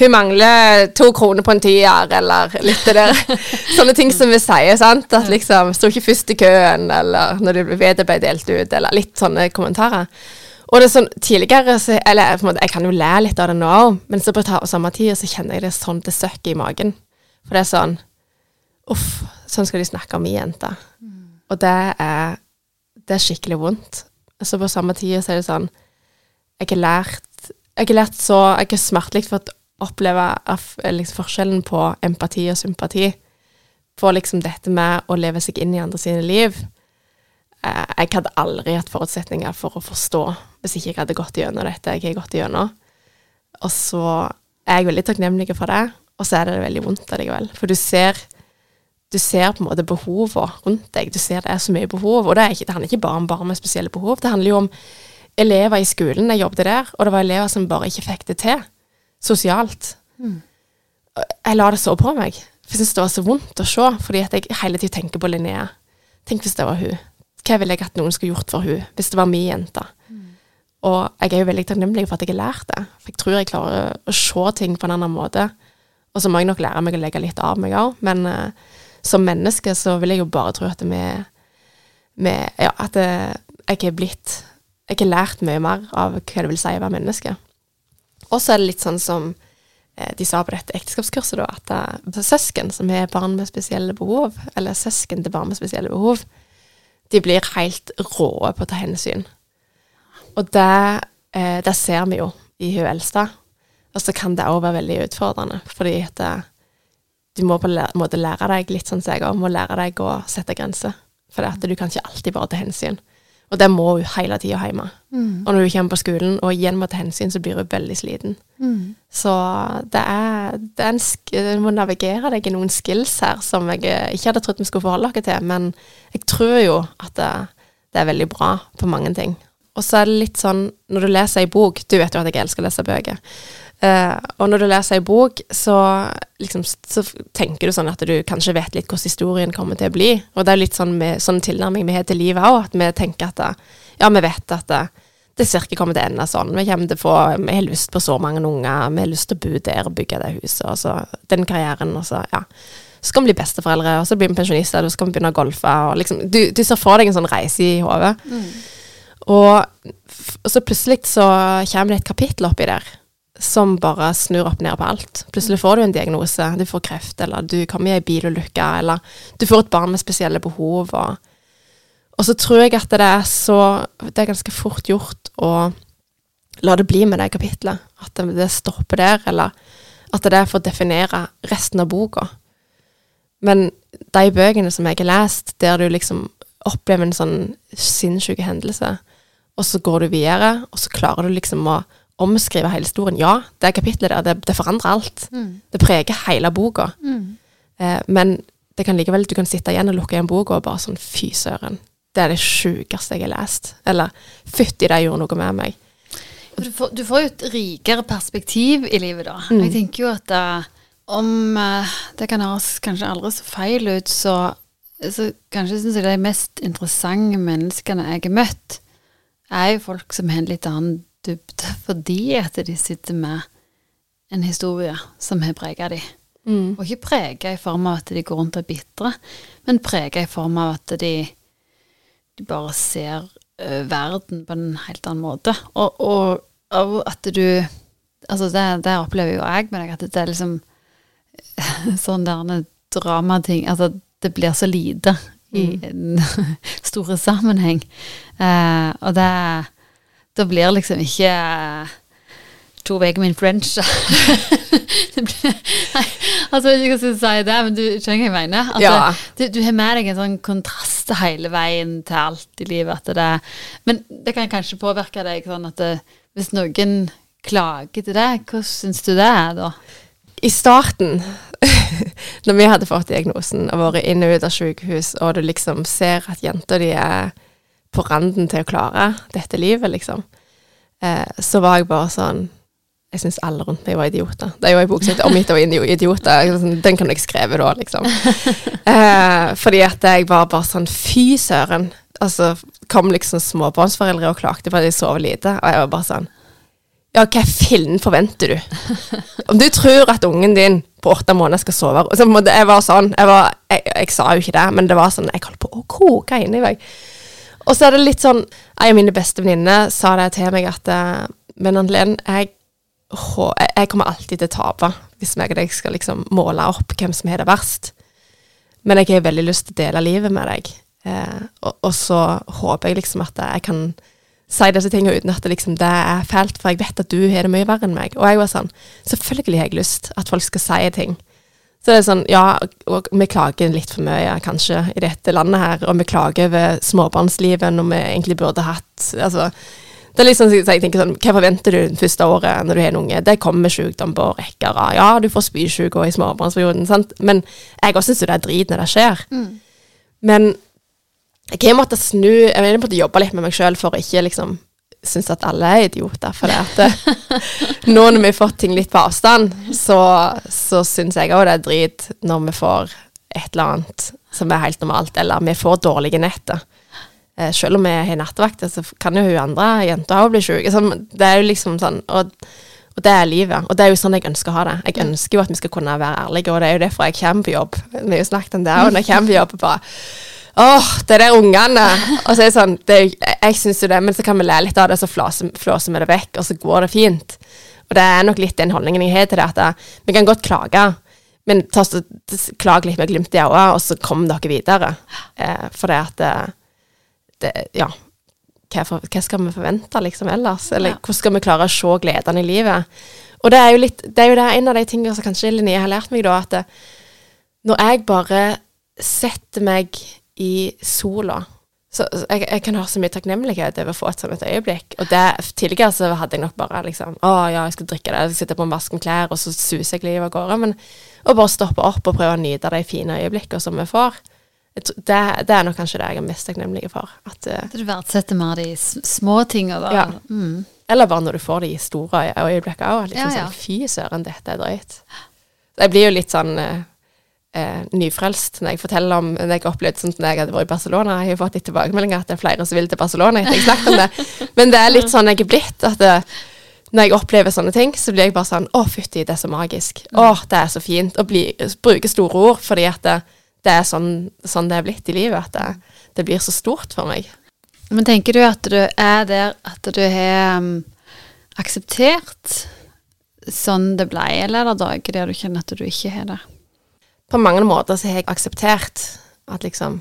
hun mangler to kroner på en tier, eller litt det der. Sånne ting som vi sier, sant. At liksom Sto ikke først i køen, eller når det vedet ble delt ut, eller litt sånne kommentarer. Og det er sånn, tidligere, så, eller på en måte, jeg kan jo le litt av det nå òg, men så på samme tid så kjenner jeg det sånn det søkket i magen. For det er sånn Uff, sånn skal de snakke om mi jente. Og det er det er skikkelig vondt. Så på samme tid så er det sånn Jeg har lært Jeg har lært så Jeg har smertelig fått oppleve liksom, forskjellen på empati og sympati. På liksom dette med å leve seg inn i andre sine liv. Eh, Jeg hadde aldri hatt forutsetninger for å forstå hvis ikke jeg hadde gått gjennom dette jeg har gått gjennom. Og så er jeg veldig takknemlig for det, og så er det veldig vondt allikevel. For du ser, du ser på en måte behovene rundt deg. Du ser det er så mye behov. Og det, er ikke, det handler ikke bare om barn med spesielle behov. Det handler jo om elever i skolen. Jeg jobbet der, og det var elever som bare ikke fikk det til sosialt. Jeg la det så på meg. For jeg syntes det var så vondt å se, fordi at jeg hele tiden tenker på Linnea. Tenk hvis det var hun. Hva ville jeg at noen skulle gjort for hun, hvis det var min jente? Og jeg er jo veldig takknemlig for at jeg har lært det. For jeg tror jeg klarer å se ting på en annen måte. Og så må jeg nok lære meg å legge litt av meg òg. Men eh, som menneske så vil jeg jo bare tro at vi, Ja, at eh, jeg har blitt Jeg har lært mye mer av hva det vil si å være menneske. Og så er det litt sånn som eh, de sa på dette ekteskapskurset, da, at eh, søsken som har barn med spesielle behov, eller søsken til barn med spesielle behov, de blir helt råe på å ta hensyn. Og det, det ser vi jo i hun eldste. Og så kan det òg være veldig utfordrende, fordi at du må på en måte lære deg litt sånn som jeg òg, må lære deg å sette grenser. For at du kan ikke alltid bare ta hensyn. Og det må hun hele tida hjemme. Og når hun kommer på skolen og igjen må ta hensyn, så blir hun veldig sliten. Så det er, det er en Du må navigere deg i noen skills her som jeg eh, ikke hadde trodd vi skulle forholde oss til, men jeg tror jo at det, det er veldig bra på mange ting. Og så er det litt sånn, når du leser ei bok Du vet jo at jeg elsker å lese bøker. Eh, og når du leser ei bok, så, liksom, så tenker du sånn at du kanskje vet litt hvordan historien kommer til å bli. Og det er litt sånn, med, sånn tilnærming vi har til livet òg, at vi tenker at ja, vi vet at det, det cirka kommer til å ende sånn. Vi kommer til å få Vi har lyst på så mange unger, vi har lyst til å bo der og bygge det huset, og så den karrieren, og så ja. Så skal vi bli besteforeldre, og så blir vi pensjonister, og så skal vi begynne å golfe. Og liksom, du, du ser for deg en sånn reise i hodet. Og, og så plutselig så kommer det et kapittel oppi der som bare snur opp ned på alt. Plutselig får du en diagnose, du får kreft, eller du kommer i ei bilulykke, eller du får et barn med spesielle behov. Og, og så tror jeg at det er så Det er ganske fort gjort å la det bli med det kapitlet. At det, stopper der, eller at det er for å definere resten av boka. Men de bøkene som jeg har lest, der du liksom opplever en sånn sinnssyk hendelse, og så går du videre, og så klarer du liksom å omskrive hele historien. Ja, det kapitlet der, det, det forandrer alt. Det preger hele boka. Eh, men det kan likevel, du kan sitte igjen og lukke igjen boka og bare sånn Fy søren. Det er det sjukeste jeg har lest. Eller fytti, det gjorde noe med meg. Du får, du får jo et rikere perspektiv i livet, da. Mm. Jeg tenker jo at uh, om uh, det kan høres kanskje aldri så feil ut, så, så kanskje syns jeg de mest interessante menneskene jeg har møtt, er jo folk som har en litt annen dybde, fordi at de sitter med en historie som har prega dem. Mm. Og ikke prega i form av at de går rundt og er bitre, men prega i form av at de, de bare ser uh, verden på en helt annen måte. Og, og, og at du Altså, det, det opplever jo jeg med deg, at det er liksom sånn der dramating Altså, det blir så lite i en store sammenheng. Uh, og det Da blir liksom ikke eh, to uker med influensa. det nei, altså, jeg vet ikke hvordan jeg skal si det, men du skjønner hva jeg mener? Altså, Ja. du, du har med deg en sånn kontrast hele veien til alt i livet. Det, men det kan kanskje påvirke deg sånn at det, hvis noen klager til deg, hvordan syns du det er da? I starten, når vi hadde fått diagnosen og vært inn og ut av sykehus, og du liksom ser at jenta di er på randen til å klare dette livet, liksom, eh, så var jeg bare sånn Jeg syns alle rundt meg var idioter. Det er jo en bok som heter 'Omgitt av idio- idioter'. Sånn, Den kan jeg skrive da, liksom. Eh, fordi at jeg var bare sånn Fy søren. Altså, kom liksom småbarnsforeldre og klagde på at jeg sov lite, og jeg var bare sånn ja, hva fillen forventer du? Om du tror at ungen din på åtte måneder skal sove så måtte Jeg var sånn jeg, var, jeg, jeg sa jo ikke det, men det var sånn Jeg holdt på å koke inni meg. Og så er det litt sånn En av mine beste venninner sa det til meg at eh, Men Anne-Len, jeg, jeg, kommer alltid til å tape hvis jeg og deg skal liksom måle opp hvem som har det verst. Men jeg har veldig lyst til å dele livet med deg. Eh, og, og så håper jeg liksom at jeg kan si disse tingene uten at det, liksom, det er fælt, for jeg vet at du har det mye verre enn meg. Og jeg var sånn Selvfølgelig har jeg lyst at folk skal si ting. Så det er sånn, ja, og vi klager litt for mye kanskje i dette landet her, og vi klager over småbarnslivet når vi egentlig burde hatt altså, det er liksom, så jeg tenker sånn, Hva forventer du det første året når du har en unge? Det kommer sykdom på rekker av. Ja, du får spysjuke i småbarnsperioden, sant. Men jeg også syns det er drit når det skjer. Mm. Men jeg har måttet snu Jeg har måttet jobbe litt med meg sjøl for å ikke liksom synes at alle er idioter. For det at nå når vi har fått ting litt på avstand, så, så syns jeg òg det er drit når vi får et eller annet som er helt normalt, eller vi får dårlige netter. Eh, selv om vi har nattevakt, så kan jo hun andre jenta òg bli sjuk. det er jo liksom sånn og, og, det er livet. Og det er jo sånn jeg ønsker å ha det. Jeg ønsker jo at vi skal kunne være ærlige, og det er jo derfor jeg kommer på jobb. Vi har jo snakket om det òg når jeg kommer på jobb. bare Åh, det er der ungene. Og så er det sånn det Jeg syns jo det, men så kan vi le litt av det, så flåser vi det vekk, og så går det fint. Og det er nok litt den holdningen jeg har til det, at det, vi kan godt klage, men ta klag litt med glimt i øyet, og så kom dere videre. Eh, for det at det, det Ja. Hva, for, hva, skal vi forvente liksom ellers? Eller hvordan skal vi klare å se gledene i livet? Og det er jo litt, det er jo det en av de tingene som kanskje Linnea har lært meg, da, at det, når jeg bare setter meg i sola. Så jeg, jeg, kan ha så mye takknemlighet over å få et sånt øyeblikk. Og det, tidligere så hadde jeg nok bare liksom Å ja, jeg skal drikke det, jeg skal sitte på en vask med klær, og så suser jeg livet av gårde. Men å bare stoppe opp og prøve å nyte de fine øyeblikkene som vi får, det, det, er nok kanskje det jeg er mest takknemlig for. At, uh, du verdsetter mer de små tingene, da. Ja. Mm. Eller bare når du får de store øyeblikkene òg. Liksom ja, ja. sånn Fy søren, dette er drøyt. Jeg blir jo litt sånn uh, eh, nyfrelst når jeg forteller om når jeg opplevde sånn når jeg hadde vært i Barcelona. Jeg har fått litt tilbakemeldinger at det er flere som vil til Barcelona etter jeg snakket om det. Men det er litt sånn jeg er blitt. at det, når jeg opplever sånne ting, så blir jeg bare sånn Å, fytti, det er så magisk. Å, det er så fint. Å bruke store ord fordi at det, det er sånn, sånn, det er blitt i livet. At det, det, blir så stort for meg. Men tenker du at du er der at du har um, akseptert sånn det ble, eller er det dager der du kjenner at du ikke har det? På mange måter så har jeg akseptert at liksom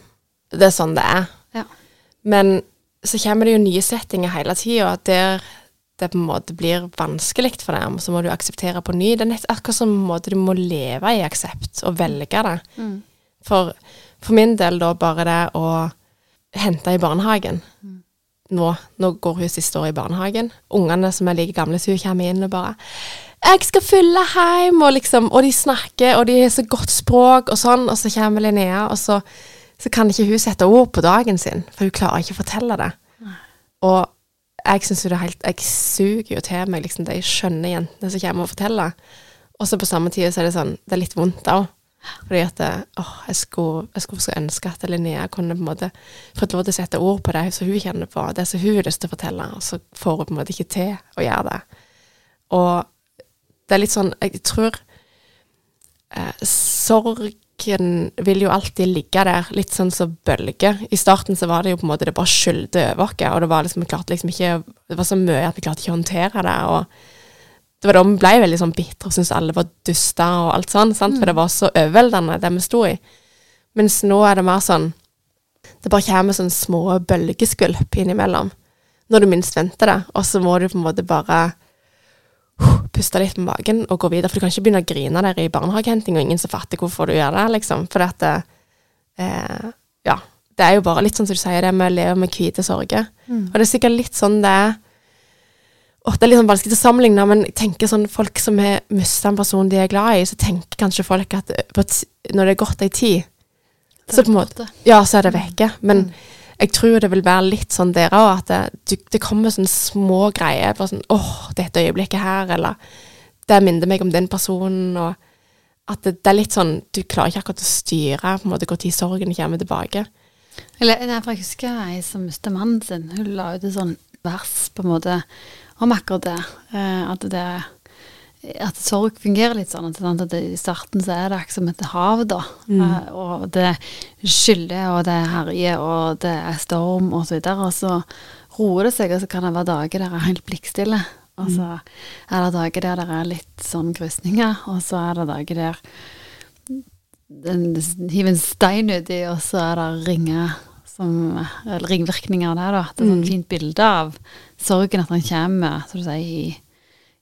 Det er sånn det er. Ja. Men så kommer det jo nye settinger hele tida, der det på en måte blir vanskelig for deg, så må du akseptere på ny. Det er akkurat som måte du må leve i aksept og velge det. Mm. For, for, min del da bare det å hente i barnehagen. Mm. Nå, nå, går hun siste år i barnehagen. Ungene som er like gamle som hun, kommer inn og bare 'Jeg skal fylle hjem', og liksom Og de snakker, og de har så godt språk, og sånn, og så kommer Linnea, og så, så kan ikke hun sette ord på dagen sin, for hun klarer ikke å fortelle det. Og jeg syns jo det er helt Jeg suger jo til meg liksom de skjønne jentene som kommer og forteller. Og så på samme tid så er det sånn Det er litt vondt òg. Fordi at åh, jeg skulle, jeg skulle ønske at Linnea kunne på en måte fått lov til å sette ord på det som hun kjenner på, det som hun har lyst til å fortelle, og så får hun på en måte ikke til å gjøre det. Og det er litt sånn Jeg tror eh, sorgen vil jo alltid ligge der, litt sånn som bølger. I starten så var det jo på en måte det bare skyldte over oss, og det var liksom, vi klarte liksom ikke Det var så mye at vi klarte ikke å håndtere det. og det var da vi ble veldig sånn bitre og syntes alle var duster og alt sånn, sant? for det var så overveldende, det vi sto i. Mens nå er det mer sånn Det bare kommer sånne små bølgeskvulp innimellom. Når du minst venter det, og så må du på en måte bare puste litt med magen og gå videre. For du kan ikke begynne å grine der i barnehagehenting, og ingen som fatter hvorfor du gjør det, liksom. For dette eh, Ja. Det er jo bare litt sånn som du sier, det med å leve med hvite sorger. Mm. Og det er sikkert litt sånn det er og det er litt sånn vanskelig å sammenligne, men jeg tenker sånn folk som har mista en person de er glad i, så tenker kanskje folk at når det er gått ei tid, så på en måte Ja, så er det vekke. Men mm jeg tror det vil være litt sånn dere òg, at det, det, kommer sånne små greier. Bare sånn 'Åh, dette øyeblikket her', eller 'Det minner meg om den personen', og at det, det, er litt sånn Du klarer ikke akkurat å styre på en måte når sorgen kommer tilbake. Eller, jeg husker ei som mista mannen sin. Hun la ut et sånn vers på en måte om akkurat det. Eh, at det at sorg fungerer litt sånn at i starten så er det akkurat som et hav, da. Mm. Uh, og det skyller, og det herjer, og det er storm, og så videre. Og så roer det seg, og så kan det være dager der det er helt blikkstille. Og så mm. er det dager der det er litt sånn krysninger, og så er det dager der den hiver en stein uti, og så er det ringer som eller ringvirkninger av det. da. Det er sånn Mm. fint bilde av sorgen at den kommer som du sier, i,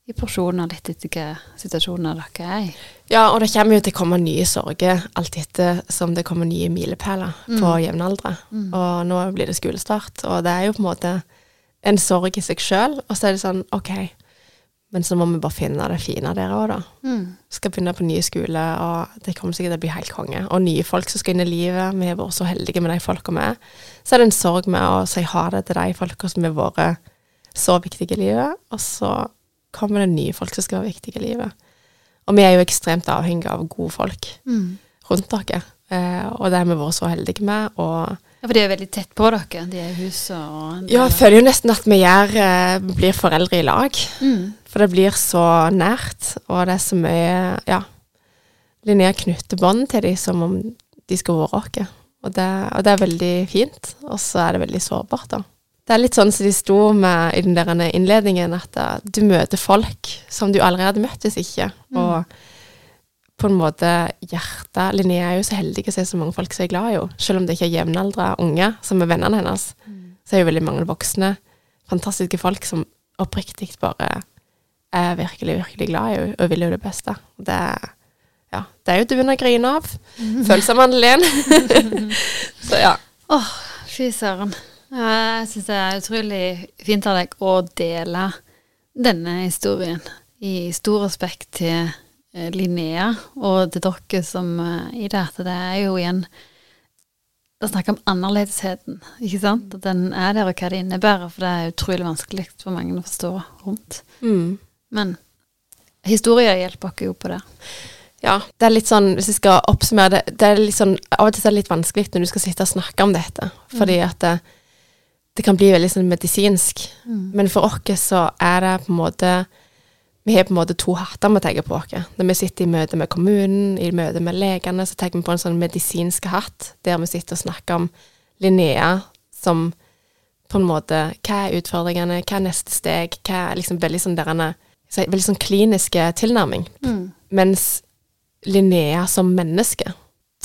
i porsjoner litt etter hva situasjoner dere er i. Ja, og det kommer jo til å komme nye sorger alt etter som det kommer nye milepæler på jevnaldre. Mm. Og nå blir det skolestart, og det er jo på en måte en sorg i seg sjøl. Og så er det sånn, OK, men så må vi bare finne det fine der òg, da. Mm. Skal begynne på ny skole, og det kommer sikkert til å bli helt konge. Og nye folk som skal inn i livet. Vi har vært så heldige med de folka vi er. Så er det en sorg med å si ha det til de folka som har vært så viktige i livet, og så kommer det nye folk som skal være viktige i livet. Og vi er jo ekstremt avhengige av gode folk Mm. rundt dere, eh, og det har vi vært så heldige med. og Ja, for de er veldig tett på dere. De er i huset og ja, jeg føler jo nesten at vi gjør, eh, blir foreldre i lag. mm. For det blir så nært, og det er så mye Ja. Linnea knytter bånd til dem som om de skulle vært oss. Og, og det er veldig fint, og så er det veldig sårbart, da. Det er litt sånn som de sto med i den der innledningen, at eh, du møter folk som du aldri hadde møtt hvis ikke. Og på en måte hjertet Linnea er jo så heldig å se så mange folk som er glad i henne. Selv om det ikke er jevnaldra unge som er vennene hennes, så er jo veldig mange voksne, fantastiske folk som oppriktig bare er virkelig, virkelig glad i henne og vil jo det beste. Det, er- ja, det er jo til å grine av. Følelser med Anne-Len. så ja. Åh, fy søren. Jeg syns det er utrolig fint av deg å dele denne historien i stor respekt til eh, Linnea og til dere som eh, i det. At det er jo igjen Det snakke om annerledesheten, ikke sant? At den er der, og hva det innebærer. For det er utrolig vanskelig for mange å forstå rundt. Mm. Men historier hjelper oss jo på det. Ja, det er litt sånn, hvis jeg skal oppsummere det, det er litt sånn, av og til er det litt vanskelig når du skal sitte og snakke om dette, fordi at det, det kan bli veldig sånn medisinsk. Men for oss så er det på en måte, vi har på en måte to hatter vi tar på oss. Når vi sitter i møte med kommunen, i møte med legene, så tar vi på en sånn medisinsk hatt, der vi sitter og snakker om Linnea som på en måte, hva er utfordringene, hva er neste steg, hva er liksom veldig sånn derene, så veldig sånn kliniske tilnærming. Mens Linnea som menneske,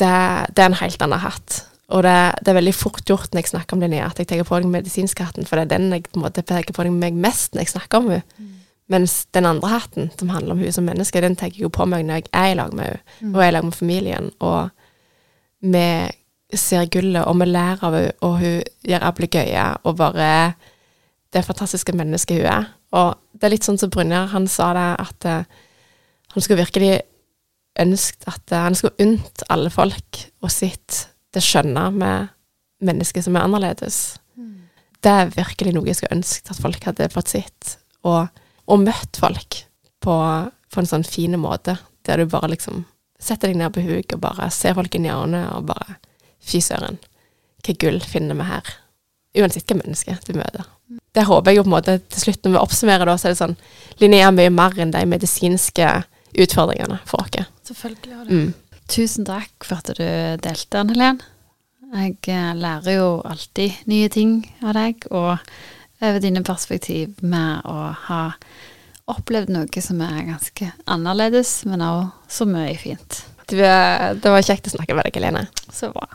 det, det er en helt annen hatt. Og det, det er veldig fort gjort når jeg snakker om Linnea, at jeg tar på den medisinske hatten, for det er den jeg på en måte peker på meg mest når jeg snakker om henne. Mens den andre hatten, som handler om henne som menneske, den tenker jeg jo på meg når jeg er i lag med henne, og er i lag med familien. Og vi ser gullet, og vi lærer av henne, og hun gjør ablegøye, og bare det fantastiske mennesket hun er. Og det er litt sånn som Brynjar, han sa det, at uh, han skulle virkelig ønsket at uh, han skulle unnt alle folk og sitt det skjønne med mennesker som er annerledes. Det er virkelig noe jeg skulle ønske at folk hadde fått sitt, og, og møtt folk på, på en sånn fin måte, der du bare liksom setter deg ned på huk og bare ser folk inn i øynene og bare Fy søren, hva gull finner vi her? Uansett hva menneske du møter. Det håper jeg jo på en måte til slutt, når vi oppsummerer da, så er det sånn Linnea er mye mer enn de medisinske utfordringene for oss. Selvfølgelig har det. Mm. Tusen takk for at du delte, Anne Helen. Jeg eh, lærer jo alltid nye ting av deg, og over dine perspektiv med å ha opplevd noe som er ganske annerledes, men også så mye fint. Det var kjekt å snakke med deg, Helene. Så bra.